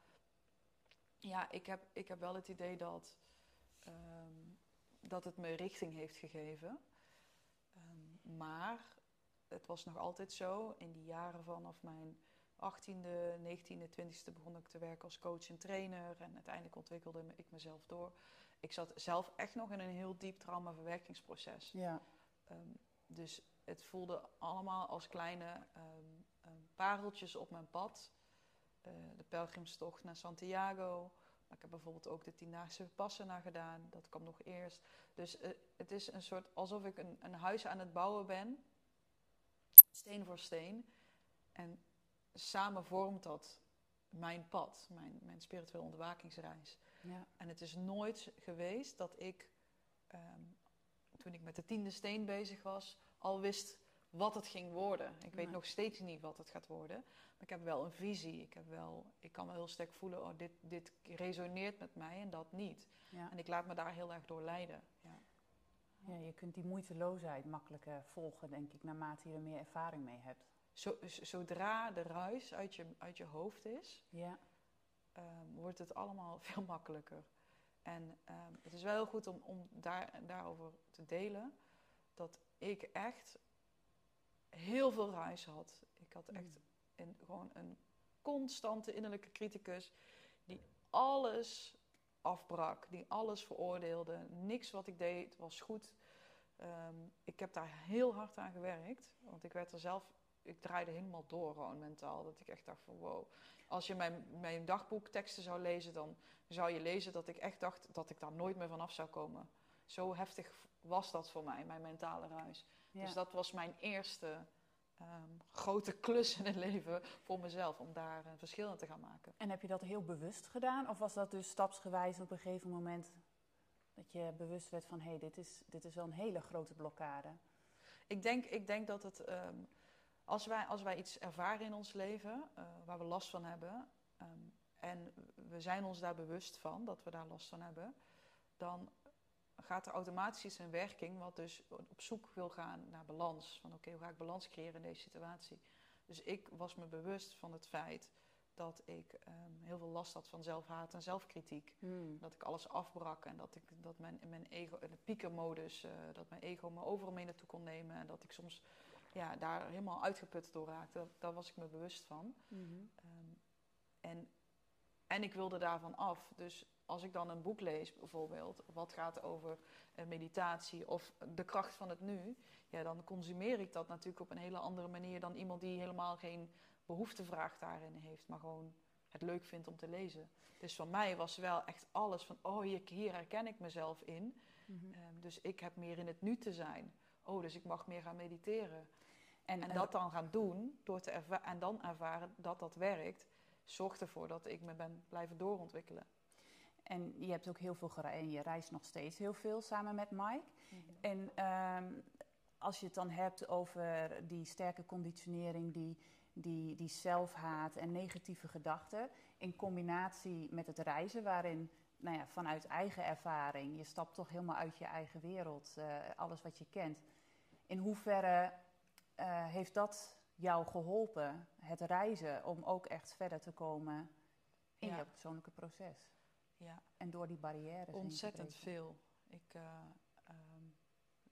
B: ja, ik heb, ik heb wel het idee dat, um, dat het me richting heeft gegeven. Um, maar het was nog altijd zo, in die jaren vanaf mijn 18e, 19e, 20e begon ik te werken als coach en trainer. En uiteindelijk ontwikkelde ik mezelf door. Ik zat zelf echt nog in een heel diep traumaverwerkingsproces.
A: Ja.
B: Um, dus het voelde allemaal als kleine um, um, pareltjes op mijn pad. Uh, de pelgrimstocht naar Santiago. Maar ik heb bijvoorbeeld ook de tiendaagse Passana gedaan. Dat kwam nog eerst. Dus uh, het is een soort alsof ik een, een huis aan het bouwen ben. Steen voor steen. En samen vormt dat mijn pad, mijn, mijn spirituele ontwakingsreis.
A: Ja.
B: En het is nooit geweest dat ik, um, toen ik met de tiende steen bezig was, al wist wat het ging worden. Ik weet
A: Nee.
B: nog steeds niet wat het gaat worden. Maar ik heb wel een visie. Ik, heb wel, ik kan wel heel sterk voelen, oh, dit, dit resoneert met mij en dat niet.
A: Ja.
B: En ik laat me daar heel erg door leiden. Ja.
A: ja, je kunt die moeiteloosheid makkelijker volgen, denk ik, naarmate je er meer ervaring mee hebt.
B: Zo, zodra de ruis uit je, uit je hoofd is,
A: Ja,
B: um, wordt het allemaal *laughs* veel makkelijker. En um, het is wel heel goed om, om daar, daarover te delen. Dat ik echt heel veel ruis had. Ik had echt
A: Mm.
B: een, gewoon een constante innerlijke criticus die alles afbrak, die alles veroordeelde. Niks wat ik deed was goed. Um, ik heb daar heel hard aan gewerkt, want ik werd er zelf, ik draaide helemaal door gewoon mentaal. Dat ik echt dacht van wow. Als je mijn, mijn dagboekteksten zou lezen, dan zou je lezen dat ik echt dacht dat ik daar nooit meer vanaf zou komen. Zo heftig was dat voor mij, mijn mentale ruis.
A: ja.
B: Dus dat was mijn eerste um, grote klus in het leven voor mezelf, om daar een verschil in te gaan maken.
A: En heb je dat heel bewust gedaan? Of was dat dus stapsgewijs op een gegeven moment dat je bewust werd van... hé, hey, dit, is, dit is wel een hele grote blokkade?
B: Ik denk, ik denk dat het, um, als, wij, als wij iets ervaren in ons leven uh, waar we last van hebben... Um, en we zijn ons daar bewust van, dat we daar last van hebben... dan gaat er automatisch iets in werking wat dus op zoek wil gaan naar balans. Van oké, okay, hoe ga ik balans creëren in deze situatie? Dus ik was me bewust van het feit dat ik um, heel veel last had van zelfhaat en zelfkritiek.
A: Hmm.
B: Dat ik alles afbrak en dat, ik, dat mijn, mijn ego, de piekermodus, uh, dat mijn ego me overal mee naartoe kon nemen. En dat ik soms ja, daar helemaal uitgeput door raakte. Daar was ik me bewust van.
A: Mm-hmm.
B: Um, en, en ik wilde daarvan af. Dus als ik dan een boek lees, bijvoorbeeld, wat gaat over uh, meditatie of de kracht van het nu, ja, dan consumeer ik dat natuurlijk op een hele andere manier dan iemand die helemaal geen behoeftevraag daarin heeft, maar gewoon het leuk vindt om te lezen. Dus van mij was wel echt alles van, oh, hier, hier herken ik mezelf in.
A: Mhm.
B: Ehm, dus ik heb meer in het nu te zijn. Oh, dus ik mag meer gaan mediteren.
A: En,
B: En
A: en
B: dat dan gaan doen, door te en dan ervaren dat dat werkt, zorgt ervoor dat ik me ben blijven doorontwikkelen.
A: En je hebt ook heel veel gereisd en je reist nog steeds heel veel samen met Mike. En ehm, als je het dan hebt over die sterke conditionering, die, die, die zelfhaat en negatieve gedachten, in combinatie met het reizen, waarin nou ja, vanuit eigen ervaring, je stapt toch helemaal uit je eigen wereld, eh, alles wat je kent. In hoeverre eh, heeft dat jou geholpen, het reizen, om ook echt verder te komen in
B: Ja.
A: je persoonlijke proces?
B: Ja,
A: En door die barrières.
B: ontzettend veel. Ik, eh, ehm,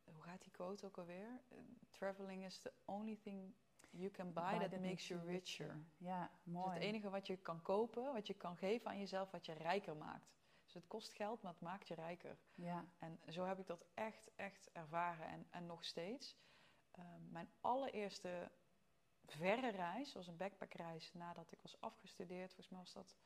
B: hoe gaat die quote ook alweer? Eh, Traveling is the only thing you can buy
A: Buy
B: that makes you richer.
A: Ja,
B: Dus
A: mooi.
B: het enige wat je kan kopen, wat je kan geven aan jezelf, wat je rijker maakt. Dus het kost geld, maar het maakt je rijker.
A: Ja,
B: En zo heb ik dat echt, echt ervaren en, en nog steeds. Ehm, mijn allereerste verre reis was een backpackreis nadat ik was afgestudeerd. Volgens mij was dat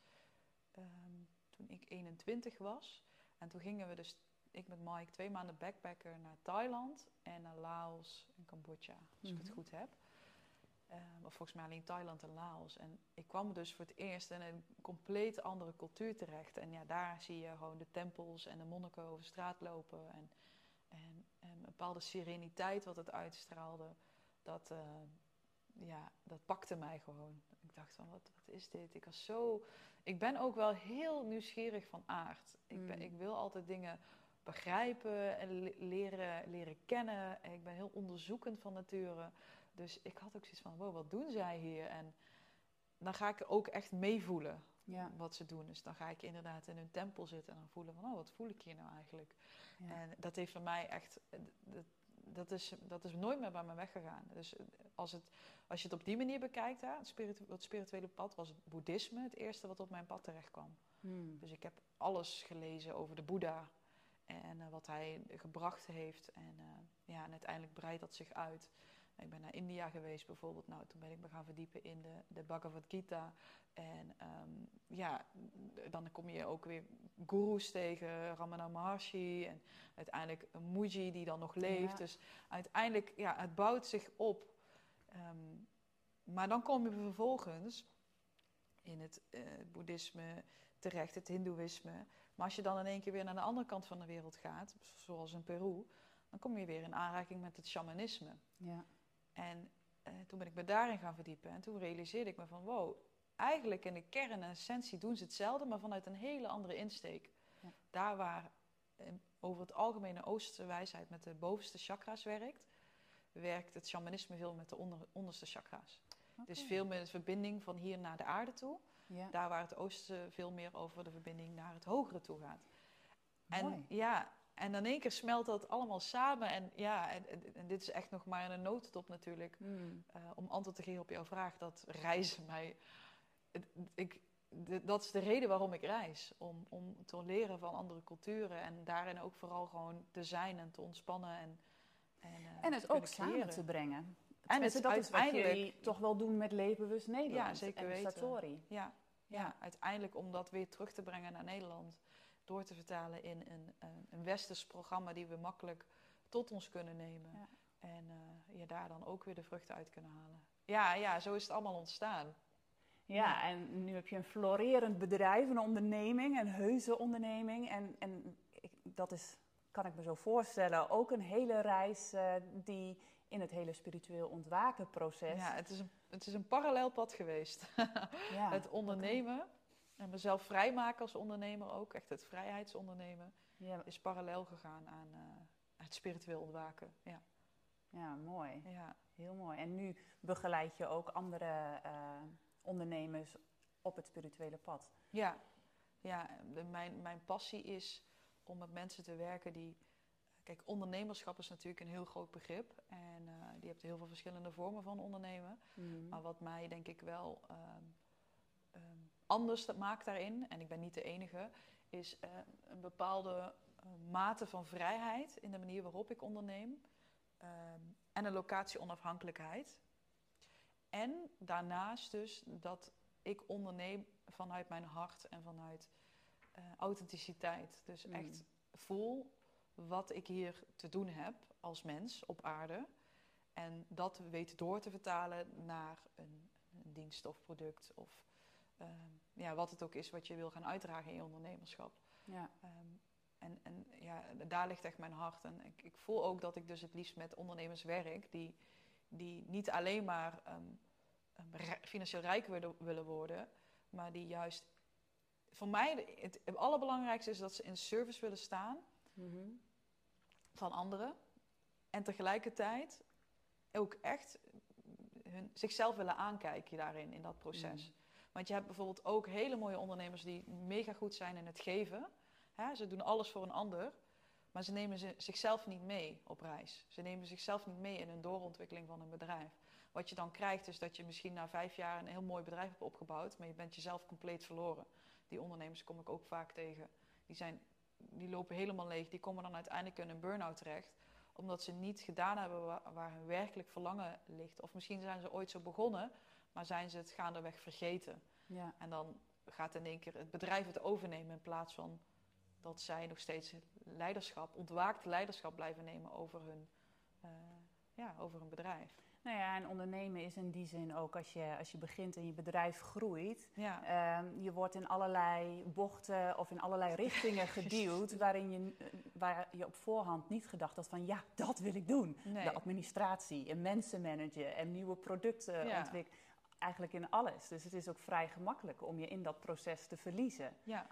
B: ehm, toen ik 21 was. En toen gingen we dus, ik met Mike, twee maanden backpacker naar Thailand en naar Laos en Cambodja, als ik het
A: Mhm.
B: goed heb. Ehm, of volgens mij alleen Thailand en Laos. En ik kwam dus voor het eerst in een compleet andere cultuur terecht. En ja, daar zie je gewoon de tempels en de monniken over straat lopen. En, en, en een bepaalde sereniteit wat het uitstraalde. Dat, eh, ja, dat pakte mij gewoon. Ik dacht van, wat, wat is dit? Ik was zo... Ik ben ook wel heel nieuwsgierig van aard. Ik, ben,
A: Mm.
B: ik wil altijd dingen begrijpen en le- leren, leren kennen. En ik ben heel onderzoekend van nature. Dus ik had ook zoiets van, wow, wat doen zij hier? En dan ga ik ook echt meevoelen
A: ja,
B: wat ze doen. Dus dan ga ik inderdaad in hun tempel zitten en dan voelen van, oh, wat voel ik hier nou eigenlijk?
A: ja.
B: En dat heeft voor mij echt, dat, dat, is, dat is nooit meer bij me weggegaan. Dus als, het, als je het op die manier bekijkt, hè, het, spiritu- het spirituele pad, was het boeddhisme het eerste wat op mijn pad terecht kwam.
A: Hmm.
B: Dus ik heb alles gelezen over de Boeddha en eh, wat hij gebracht heeft. En, eh, ja, en uiteindelijk breidt dat zich uit. Ik ben naar India geweest bijvoorbeeld. Nou, toen ben ik me gaan verdiepen in de, de Bhagavad Gita. En ehm, ja, dan kom je ook weer gurus tegen, Ramana Maharshi. En uiteindelijk een Muji die dan nog leeft.
A: Ja.
B: Dus uiteindelijk, ja, het bouwt zich op. Ehm, maar dan kom je vervolgens in het eh, boeddhisme terecht, het hindoeïsme. Maar als je dan in één keer weer naar de andere kant van de wereld gaat, zoals in Peru, dan kom je weer in aanraking met het shamanisme.
A: ja.
B: En eh, toen ben ik me daarin gaan verdiepen. En toen realiseerde ik me van, wow, eigenlijk in de kern en essentie doen ze hetzelfde, maar vanuit een hele andere insteek.
A: Ja.
B: Daar waar eh, over het algemene Oosterse wijsheid met de bovenste chakra's werkt, werkt het shamanisme veel met de onder, onderste chakra's. Dus veel meer de verbinding van hier naar de aarde toe.
A: Ja.
B: Daar waar het oosten veel meer over de verbinding naar het hogere toe gaat. En ja, en in één keer smelt dat allemaal samen. En ja, en, dit is echt nog maar een notendop natuurlijk.
A: Hmm.
B: eh, om antwoord te geven op jouw vraag, dat reizen mij. ik, dat is de reden waarom ik reis. Om, om te leren van andere culturen. En daarin ook vooral gewoon te zijn en te ontspannen. En, en, eh,
A: En het ook samen
B: creëren.
A: te brengen.
B: En het
A: dat is wat jullie toch wel doen met Levenbewust Nederland.
B: Ja, zeker
A: en
B: weten.
A: Satori.
B: Ja, ja.
A: Ja.
B: uiteindelijk om dat weer terug te brengen naar Nederland. Door te vertalen in een, een, een westers programma die we makkelijk tot ons kunnen nemen.
A: Ja.
B: En eh, je daar dan ook weer de vruchten uit kunnen halen. Ja, ja, zo is het allemaal ontstaan.
A: Ja, en nu heb je een florerend bedrijf, een onderneming, een heuse onderneming. En, en ik, dat is, kan ik me zo voorstellen, ook een hele reis eh, die in het hele spiritueel ontwaken proces.
B: Ja, het is een, het is een parallel pad geweest. *laughs*
A: Ja,
B: het ondernemen en mezelf vrijmaken als ondernemer ook. Echt het vrijheidsondernemen
A: Ja,
B: is parallel gegaan aan eh, het spiritueel ontwaken. Ja,
A: ja, mooi.
B: ja.
A: Heel mooi. En nu begeleid je ook andere eh, ondernemers op het spirituele pad.
B: Ja, ja de- mijn, mijn passie is om met mensen te werken die. Kijk, ondernemerschap is natuurlijk een heel groot begrip. En eh je hebt heel veel verschillende vormen van ondernemen.
A: Mm.
B: Maar wat mij denk ik wel ehm, ehm, anders dat maakt daarin, en ik ben niet de enige, is eh, een bepaalde eh, mate van vrijheid in de manier waarop ik onderneem. ehm, en een locatie-onafhankelijkheid. En daarnaast dus dat ik onderneem vanuit mijn hart en vanuit eh, authenticiteit. Dus
A: Mm.
B: echt voel wat ik hier te doen heb als mens op aarde. En dat weet door te vertalen naar een, een dienst of product of ehm, ja, wat het ook is wat je wil gaan uitdragen in je ondernemerschap.
A: Ja.
B: Ehm, en en ja, daar ligt echt mijn hart. En ik, ik voel ook dat ik dus het liefst met ondernemers werk die, die niet alleen maar ehm, financieel rijk willen, willen worden, maar die juist. Voor mij, het, het allerbelangrijkste is dat ze in service willen staan
A: Mhm.
B: van anderen. En tegelijkertijd ook echt hun, zichzelf willen aankijken daarin, in dat proces.
A: Mm.
B: Want je hebt bijvoorbeeld ook hele mooie ondernemers die mega goed zijn in het geven. Hè, ze doen alles voor een ander, maar ze nemen ze, zichzelf niet mee op reis. Ze nemen zichzelf niet mee in een doorontwikkeling van een bedrijf. Wat je dan krijgt is dat je misschien na vijf jaar een heel mooi bedrijf hebt opgebouwd, maar je bent jezelf compleet verloren. Die ondernemers kom ik ook vaak tegen. Die, zijn, die lopen helemaal leeg, die komen dan uiteindelijk in een burn-out terecht omdat ze niet gedaan hebben waar, waar hun werkelijk verlangen ligt. Of misschien zijn ze ooit zo begonnen, maar zijn ze het gaandeweg vergeten.
A: Ja.
B: En dan gaat in één keer het bedrijf het overnemen in plaats van dat zij nog steeds leiderschap, ontwaakt leiderschap blijven nemen over hun, eh, ja, over hun bedrijf.
A: Nou ja, en ondernemen is in die zin ook als je, als je begint en je bedrijf groeit.
B: Ja,
A: Ehm, je wordt in allerlei bochten of in allerlei richtingen *laughs* geduwd waarin je, waar je op voorhand niet gedacht had van ja, dat wil ik doen.
B: nee.
A: De administratie en mensen managen en nieuwe producten
B: Ja.
A: ontwikkelen. Eigenlijk in alles. Dus het is ook vrij gemakkelijk om je in dat proces te verliezen.
B: ja,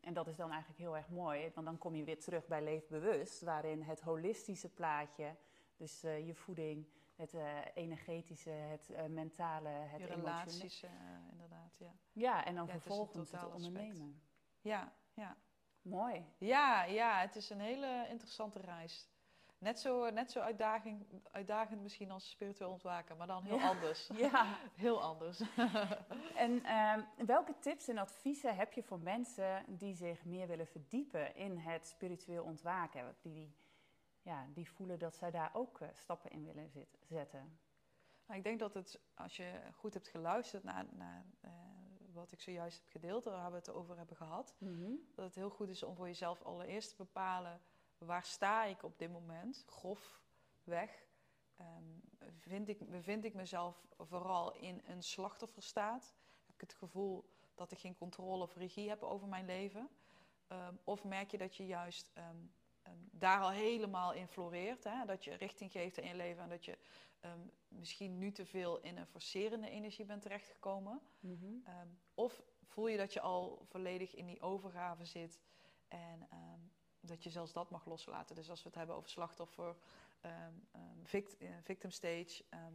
A: En dat is dan eigenlijk heel erg mooi, want dan kom je weer terug bij Leefbewust, waarin het holistische plaatje, dus eh, je voeding, het eh, energetische, het eh, mentale, het
B: je
A: emotionele.
B: relaties inderdaad. Ja.
A: Ja, en dan
B: Ja,
A: vervolgens het
B: aspect.
A: ondernemen.
B: Ja, ja.
A: Mooi.
B: Ja, ja, het is een hele interessante reis. Net zo, net zo uitdaging, uitdagend misschien als spiritueel ontwaken, maar dan heel
A: Ja.
B: anders. *laughs*
A: Ja. *laughs*
B: Heel anders. *laughs*
A: En ehm, welke tips en adviezen heb je voor mensen die zich meer willen verdiepen in het spiritueel ontwaken? Die, ja, die voelen dat zij daar ook eh, stappen in willen zit- zetten.
B: Nou, ik denk dat het, als je goed hebt geluisterd naar, naar eh, wat ik zojuist heb gedeeld, waar we het over hebben gehad, dat het heel goed is om voor jezelf allereerst te bepalen waar sta ik op dit moment, grof weg. Ehm, vind, ik, bevind ik mezelf vooral in een slachtofferstaat? Heb ik het gevoel dat ik geen controle of regie heb over mijn leven? Ehm, of merk je dat je juist ehm, daar al helemaal in floreert? Hè? Dat je richting geeft in je leven en dat je misschien nu te veel in een forcerende energie bent terechtgekomen? Ehm, of voel je dat je al volledig in die overgave zit en dat je zelfs dat mag loslaten. Dus als we het hebben over slachtoffer, ehm, ehm, vict- eh, victim stage, ehm,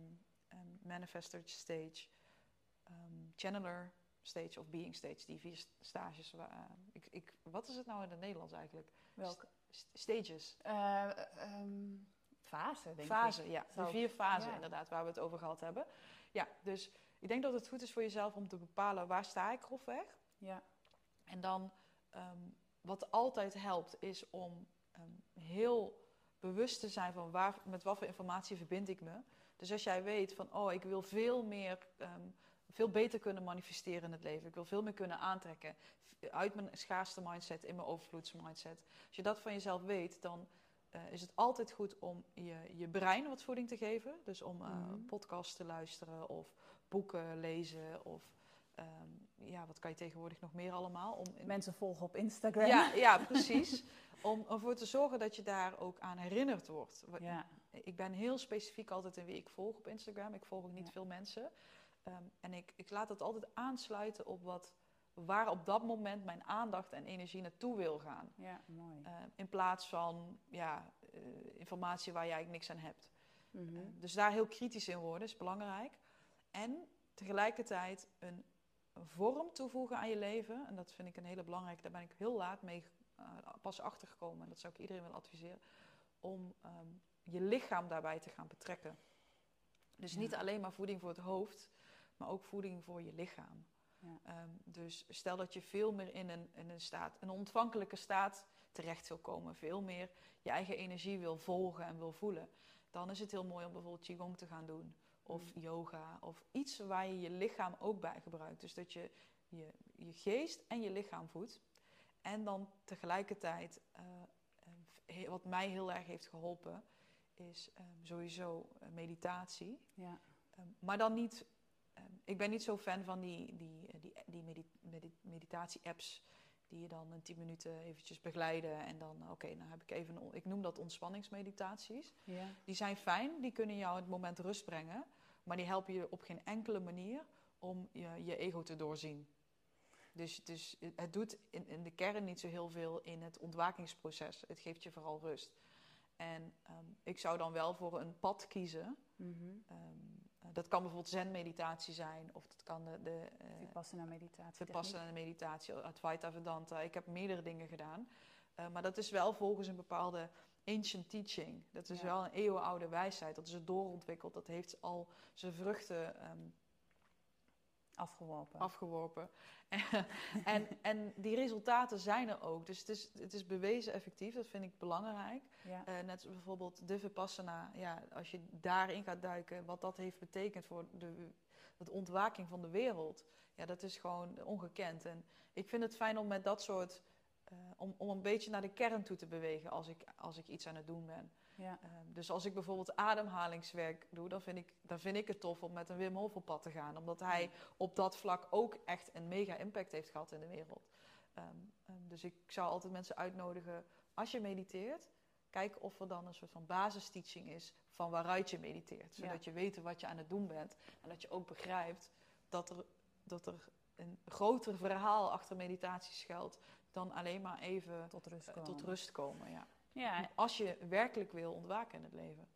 B: manifestor stage, channeler stage of being stage, die vier st- stages. Eh, ik, ik, wat is het nou in het Nederlands eigenlijk?
A: Welke?
B: St- stages.
A: Eh, fase, denk
B: Fase,
A: ik.
B: ja.
A: Zou-
B: De vier fasen
A: ja.
B: inderdaad, waar we het over gehad hebben. Ja, dus ik denk dat het goed is voor jezelf om te bepalen waar sta ik grofweg.
A: Ja.
B: En dan, wat altijd helpt, is om ehm, heel bewust te zijn van waar, met wat voor informatie verbind ik me. Dus als jij weet van, oh, ik wil veel meer, ehm, veel beter kunnen manifesteren in het leven. Ik wil veel meer kunnen aantrekken uit mijn schaarste mindset in mijn overvloedsmindset. Als je dat van jezelf weet, dan eh, is het altijd goed om je, je brein wat voeding te geven. Dus om
A: Mhm.
B: podcasts te luisteren of boeken lezen of ehm, ja, wat kan je tegenwoordig nog meer allemaal? Om in-
A: Mensen volgen op Instagram.
B: ja, *laughs* ja, precies. Om ervoor te zorgen dat je daar ook aan herinnerd wordt.
A: Ja.
B: Ik ben heel specifiek altijd in wie ik volg op Instagram. Ik volg ook niet
A: Ja.
B: veel mensen. Ehm, en ik, ik laat het altijd aansluiten op wat, waar op dat moment mijn aandacht en energie naartoe wil gaan.
A: ja, mooi.
B: Eh, in plaats van ja, eh, informatie waar jij eigenlijk niks aan hebt.
A: Mhm.
B: Eh, dus daar heel kritisch in worden is belangrijk. En tegelijkertijd een vorm toevoegen aan je leven. En dat vind ik een hele belangrijke. Daar ben ik heel laat mee eh, pas achtergekomen. En dat zou ik iedereen willen adviseren. Om ehm, je lichaam daarbij te gaan betrekken. Dus
A: Ja.
B: niet alleen maar voeding voor het hoofd, maar ook voeding voor je lichaam.
A: Ja.
B: Ehm, dus stel dat je veel meer in een, in een staat, een ontvankelijke staat terecht wil komen. Veel meer je eigen energie wil volgen en wil voelen. Dan is het heel mooi om bijvoorbeeld Qigong te gaan doen. Of yoga. Of iets waar je je lichaam ook bij gebruikt. Dus dat je je, je geest en je lichaam voedt. En dan tegelijkertijd eh, he- wat mij heel erg heeft geholpen, is ehm, sowieso eh, meditatie.
A: Ja.
B: Ehm, maar dan niet. ehm, ik ben niet zo fan van die, die, eh, die, die medi- medi- meditatie-apps. Die je dan in 10 minuten eventjes begeleiden. En dan, oké, dan heb ik even. Een, ik noem dat ontspanningsmeditaties.
A: Ja.
B: Die zijn fijn, die kunnen jou het moment rust brengen. Maar die helpen je op geen enkele manier om je, je ego te doorzien. Dus, dus het doet in, in de kern niet zo heel veel in het ontwakingsproces. Het geeft je vooral rust. En ehm, ik zou dan wel voor een pad kiezen.
A: Mhm.
B: Ehm, eh, dat kan bijvoorbeeld zen-meditatie zijn, of dat kan de, de eh,
A: Vipassana meditatie.
B: Vipassana meditatie, Advaita Vedanta. Ik heb meerdere dingen gedaan. Eh, maar dat is wel volgens een bepaalde ancient teaching. Dat is
A: Ja.
B: wel een eeuwenoude wijsheid. Dat is doorontwikkeld. Dat heeft al zijn vruchten ehm,
A: Afgeworpen.
B: afgeworpen. *laughs* en, en die resultaten zijn er ook. Dus het is, het is bewezen effectief. Dat vind ik belangrijk.
A: Ja.
B: Eh, net bijvoorbeeld de Vipassana. Ja, als je daarin gaat duiken, wat dat heeft betekend voor de, de ontwaking van de wereld. Ja, dat is gewoon ongekend. En ik vind het fijn om met dat soort... eh, om, om een beetje naar de kern toe te bewegen als ik, als ik iets aan het doen ben.
A: ja.
B: Ehm, dus als ik bijvoorbeeld ademhalingswerk doe, dan vind, ik, dan vind ik het tof om met een Wim Hof op pad te gaan. Omdat hij op dat vlak ook echt een mega impact heeft gehad in de wereld. Ehm, ehm, dus ik zou altijd mensen uitnodigen, als je mediteert, kijk of er dan een soort van basisteaching is van waaruit je mediteert.
A: Ja.
B: Zodat je weet wat je aan het doen bent. En dat je ook begrijpt dat er, dat er een groter verhaal achter meditatie schuilt dan alleen maar even
A: Tot rust
B: eh,
A: komen.
B: tot rust komen. Ja.
A: Ja,
B: Als je werkelijk wil ontwaken in het leven.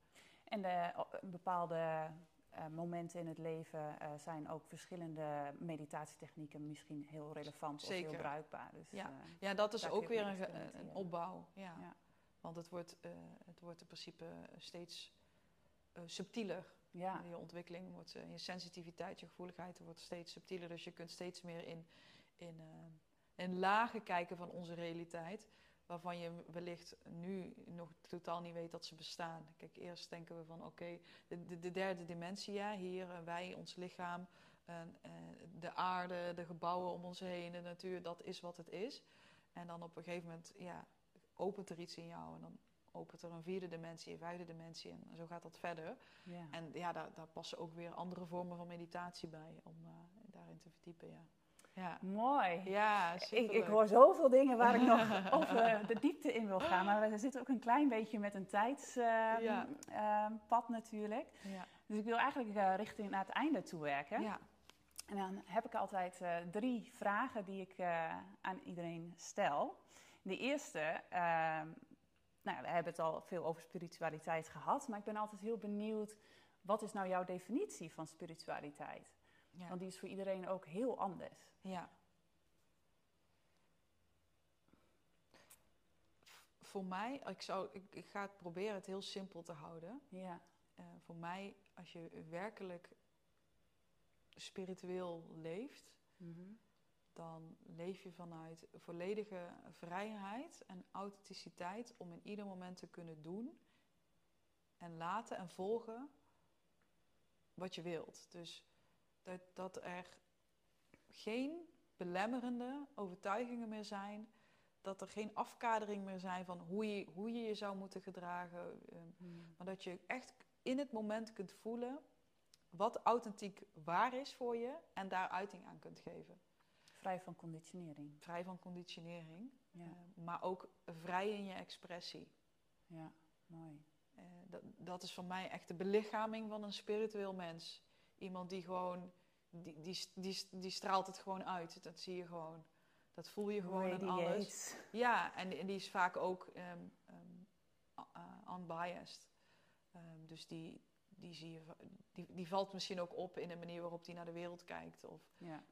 A: en de, o- bepaalde eh, momenten in het leven eh, zijn ook verschillende meditatietechnieken misschien heel relevant of heel bruikbaar. Dus,
B: Ja.
A: eh,
B: Ja, dat is ook weer een, een opbouw. Ja.
A: Ja.
B: Want het wordt, eh, het wordt in principe steeds eh, subtieler.
A: ja.
B: Je ontwikkeling wordt, eh, je sensitiviteit, je gevoeligheid wordt steeds subtieler. Dus je kunt steeds meer in, in, eh, in lagen kijken van onze realiteit. Waarvan je wellicht nu nog totaal niet weet dat ze bestaan. Kijk, eerst denken we van oké, de, de, de derde dimensie, ja, hier, eh, wij, ons lichaam, en, eh, de aarde, de gebouwen om ons heen, de natuur, dat is wat het is. En dan op een gegeven moment, ja, opent er iets in jou. En dan opent er een vierde dimensie, een vijfde dimensie. En zo gaat dat verder.
A: ja.
B: En ja, daar, daar passen ook weer andere vormen van meditatie bij om eh, daarin te verdiepen. Ja, ja.
A: Mooi.
B: ja
A: Ik, ik hoor zoveel dingen waar ik nog *laughs* over de diepte in wil gaan. Maar we zitten ook een klein beetje met een tijdspad
B: Ja.
A: natuurlijk.
B: Ja.
A: Dus ik wil eigenlijk eh, richting naar het einde toe werken.
B: Ja.
A: En dan heb ik altijd eh, drie vragen die ik eh, aan iedereen stel. De eerste, ehm, nou, we hebben het al veel over spiritualiteit gehad, maar ik ben altijd heel benieuwd, wat is nou jouw definitie van spiritualiteit?
B: Ja.
A: Want die is voor iedereen ook heel anders.
B: ja. Voor mij, ik, zou, ik, ik ga het proberen het heel simpel te houden.
A: Ja,
B: Eh, voor mij, als je werkelijk spiritueel leeft,
A: Mhm.
B: dan leef je vanuit volledige vrijheid en authenticiteit om in ieder moment te kunnen doen en laten en volgen wat je wilt. Dus dat, dat er geen belemmerende overtuigingen meer zijn, dat er geen afkadering meer zijn van hoe je hoe je, je zou moeten gedragen, ehm,
A: Mhm.
B: maar dat je echt in het moment kunt voelen wat authentiek waar is voor je en daar uiting aan kunt geven.
A: vrij van conditionering.
B: Vrij van conditionering,
A: Ja,
B: eh, maar ook vrij in je expressie.
A: ja mooi.
B: Eh, dat, dat is voor mij echt de belichaming van een spiritueel mens. Iemand die gewoon, die, die, die, die straalt het gewoon uit. Dat zie je gewoon. Dat voel je gewoon in alles. Ja, en, en die is vaak ook ehm, ehm, unbiased. Ehm, dus die, die, zie je, die, die valt misschien ook op in de manier waarop hij naar de wereld kijkt. Of
A: Ja,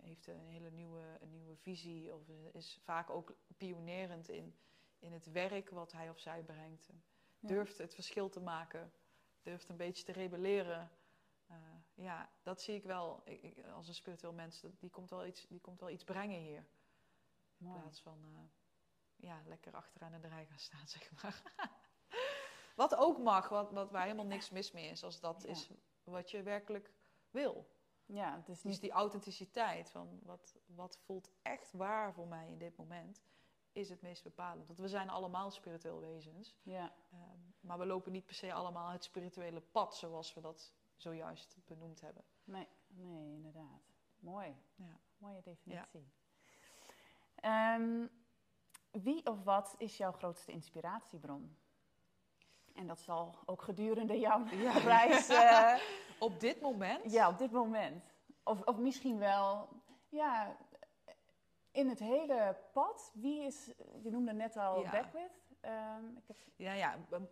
B: heeft een hele nieuwe, een nieuwe visie. Of is vaak ook pionerend in, in het werk wat hij of zij brengt.
A: Ja.
B: Durft het verschil te maken. Durft een beetje te rebelleren. Eh, ja, dat zie ik wel ik, ik- als een spiritueel mens. Dat, die, komt wel iets, die komt wel iets brengen hier. In
A: mooi.
B: plaats van eh, ja, lekker achteraan de rij gaan staan, *laughs* zeg maar. wat ook mag, wat, wat, waar helemaal niks mis mee is. Als dat
A: Ja.
B: is wat je werkelijk wil.
A: Ja, dus
B: Dus
A: niet
B: die authenticiteit van wat, wat voelt echt waar voor mij in dit moment. is het meest bepalend. Want we zijn allemaal spiritueel wezens.
A: Ja.
B: Ehm, maar we lopen niet per se allemaal het spirituele pad zoals we dat zojuist benoemd hebben.
A: Nee, nee, inderdaad. Mooi.
B: Ja.
A: Mooie definitie. Ehm, wie of wat is jouw grootste inspiratiebron? En dat zal ook gedurende jouw
B: Ja. *laughs*
A: reis... eh, *laughs*
B: Op dit moment?
A: ja, op dit moment. Of, of misschien wel... Ja, in het hele pad. Wie is... Je noemde net al
B: Ja.
A: Beckwith. Ehm, ik heb,
B: Ja, ja. Michael,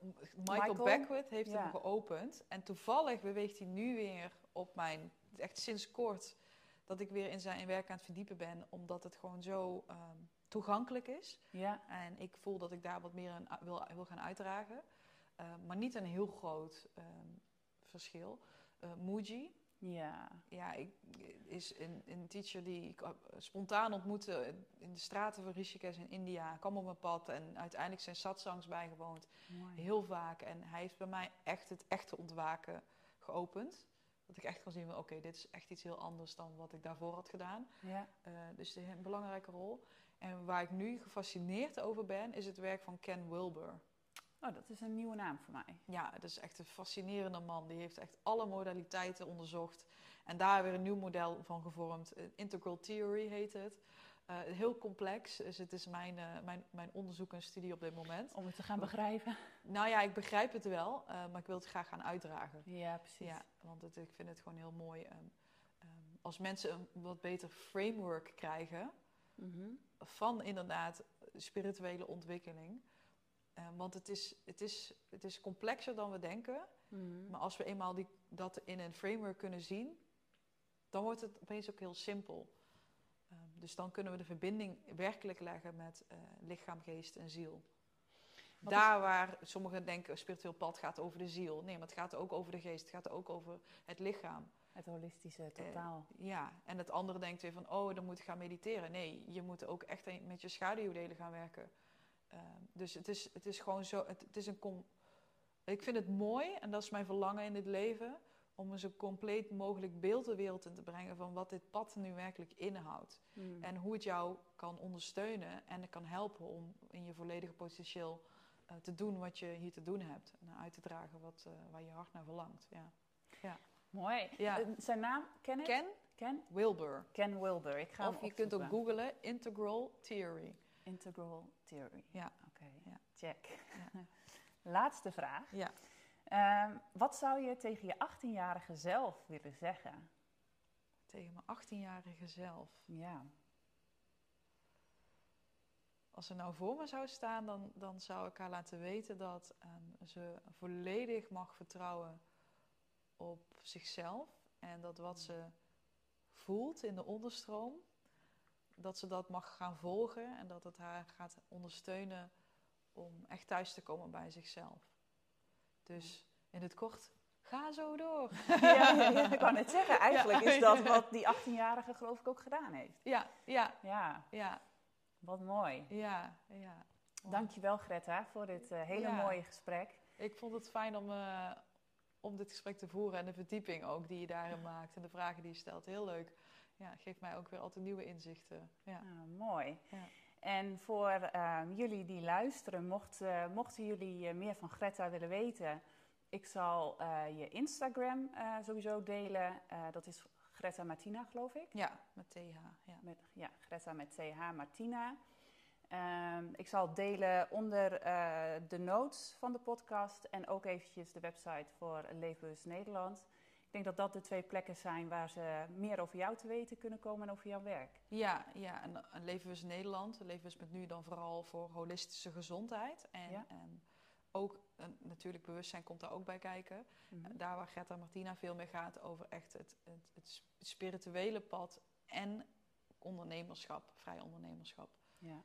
A: Michael?
B: Beckwith heeft
A: Ja.
B: hem geopend. En toevallig beweegt hij nu weer op mijn... Echt sinds kort dat ik weer in zijn werk aan het verdiepen ben. Omdat het gewoon zo ehm, toegankelijk is.
A: ja,
B: En ik voel dat ik daar wat meer aan wil, wil gaan uitdragen. Eh, maar niet een heel groot ehm, verschil. Eh Muji
A: ja.
B: ja, ik, is een, een teacher die ik eh, spontaan ontmoette in de straten van Rishikesh in India. kwam op mijn pad en uiteindelijk zijn satsangs bijgewoond.
A: Mooi.
B: Heel vaak. En hij heeft bij mij echt het echte ontwaken geopend. Dat ik echt kan zien van oké, dit is echt iets heel anders dan wat ik daarvoor had gedaan.
A: Ja.
B: Eh, dus een belangrijke rol. En waar ik nu gefascineerd over ben, is het werk van Ken Wilber.
A: Oh, dat is een nieuwe naam voor mij.
B: Ja, dat is echt een fascinerende man. Die heeft echt alle modaliteiten onderzocht. En daar weer een nieuw model van gevormd. Eh, Integral Theory heet het. Eh, heel complex. Dus het is mijn, eh, mijn, mijn onderzoek en studie op dit moment.
A: Om het te gaan begrijpen.
B: Nou ja, ik begrijp het wel. maar ik wil het graag gaan uitdragen.
A: Ja, precies.
B: Ja, want het, ik vind het gewoon heel mooi. ehm, ehm, als mensen een wat beter framework krijgen
A: Mhm.
B: van inderdaad spirituele ontwikkeling. Eh, want het is, het, is, het is complexer dan we denken.
A: Mhm.
B: Maar als we eenmaal die, dat in een framework kunnen zien, dan wordt het opeens ook heel simpel. Ehm, dus dan kunnen we de verbinding werkelijk leggen met eh, lichaam, geest en ziel.
A: Wat
B: Daar waar sommigen denken spiritueel pad gaat over de ziel. Nee, maar het gaat ook over de geest. Het gaat ook over het lichaam.
A: Het holistische
B: Eh,
A: totaal.
B: Ja, en het andere denkt weer van, oh, dan moet ik gaan mediteren. Nee, je moet ook echt met je schaduwdelen gaan werken. Ehm, dus het is, het is gewoon zo, het, het is een... ik vind het mooi, en dat is mijn verlangen in het leven, om een zo compleet mogelijk beeld de wereld in te brengen van wat dit pad nu werkelijk inhoudt.
A: Mhm.
B: En hoe het jou kan ondersteunen en kan helpen om in je volledige potentieel eh, te doen wat je hier te doen hebt. En uit te dragen wat, eh, waar je hart naar verlangt. Ja.
A: Mooi.
B: Ja.
A: Eh, zijn naam, ken ik?
B: Ken
A: Ken?
B: Wilbur.
A: Ken Wilber. Ik ga
B: Of je kunt ook googlen Integral Theory.
A: Integral Theory.
B: Ja.
A: Oké,
B: Ja.
A: check. *laughs* Laatste vraag.
B: Ja.
A: Ehm, wat zou je tegen je 18-jarige zelf willen zeggen?
B: Tegen mijn 18-jarige zelf.
A: Ja.
B: Als ze nou voor me zou staan, dan, dan zou ik haar laten weten dat ehm, ze volledig mag vertrouwen op zichzelf. En dat wat ze voelt in de onderstroom, dat ze dat mag gaan volgen en dat het haar gaat ondersteunen om echt thuis te komen bij zichzelf. Dus in het kort, ga zo door. *laughs*
A: ja, ja, ja, ik wou net zeggen, eigenlijk
B: Ja,
A: is dat *laughs* wat die 18-jarige geloof ik ook gedaan heeft.
B: Ja, ja,
A: Ja,
B: ja,
A: wat mooi.
B: ja, ja.
A: Dankjewel Greta voor dit eh, hele mooie gesprek.
B: Ik vond het fijn om, eh, om dit gesprek te voeren en de verdieping ook die je daarin maakt en de vragen die je stelt. Heel leuk. Ja, geeft mij ook weer altijd nieuwe inzichten. Ja.
A: Nou, mooi.
B: Ja.
A: En voor ehm, jullie die luisteren, mocht, eh, mochten jullie eh, meer van Greta willen weten, ik zal eh, je Instagram sowieso delen. Dat is Greta Martina, geloof ik.
B: ja, met TH. Ja.
A: Met, ja, Greta met TH Martina. Ehm, ik zal delen onder de notes van de podcast en ook eventjes de website voor Leefbewust Nederland. Ik denk dat dat de twee plekken zijn waar ze meer over jou te weten kunnen komen en over jouw werk.
B: Ja, ja, en, en Leefbewust Nederland. Leefbewust met nu dan vooral voor holistische gezondheid. En
A: Ja.
B: ehm, ook eh, natuurlijk bewustzijn komt daar ook bij kijken.
A: Mhm.
B: Daar waar Greta Martina veel meer gaat over echt het, het, het sp- spirituele pad en ondernemerschap, vrij ondernemerschap.
A: Ja.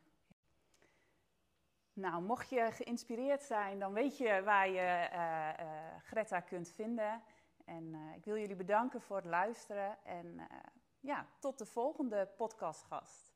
A: Nou, mocht je geïnspireerd zijn, dan weet je waar je eh, eh, Greta kunt vinden. En eh, ik wil jullie bedanken voor het luisteren. En eh, ja, tot de volgende podcastgast.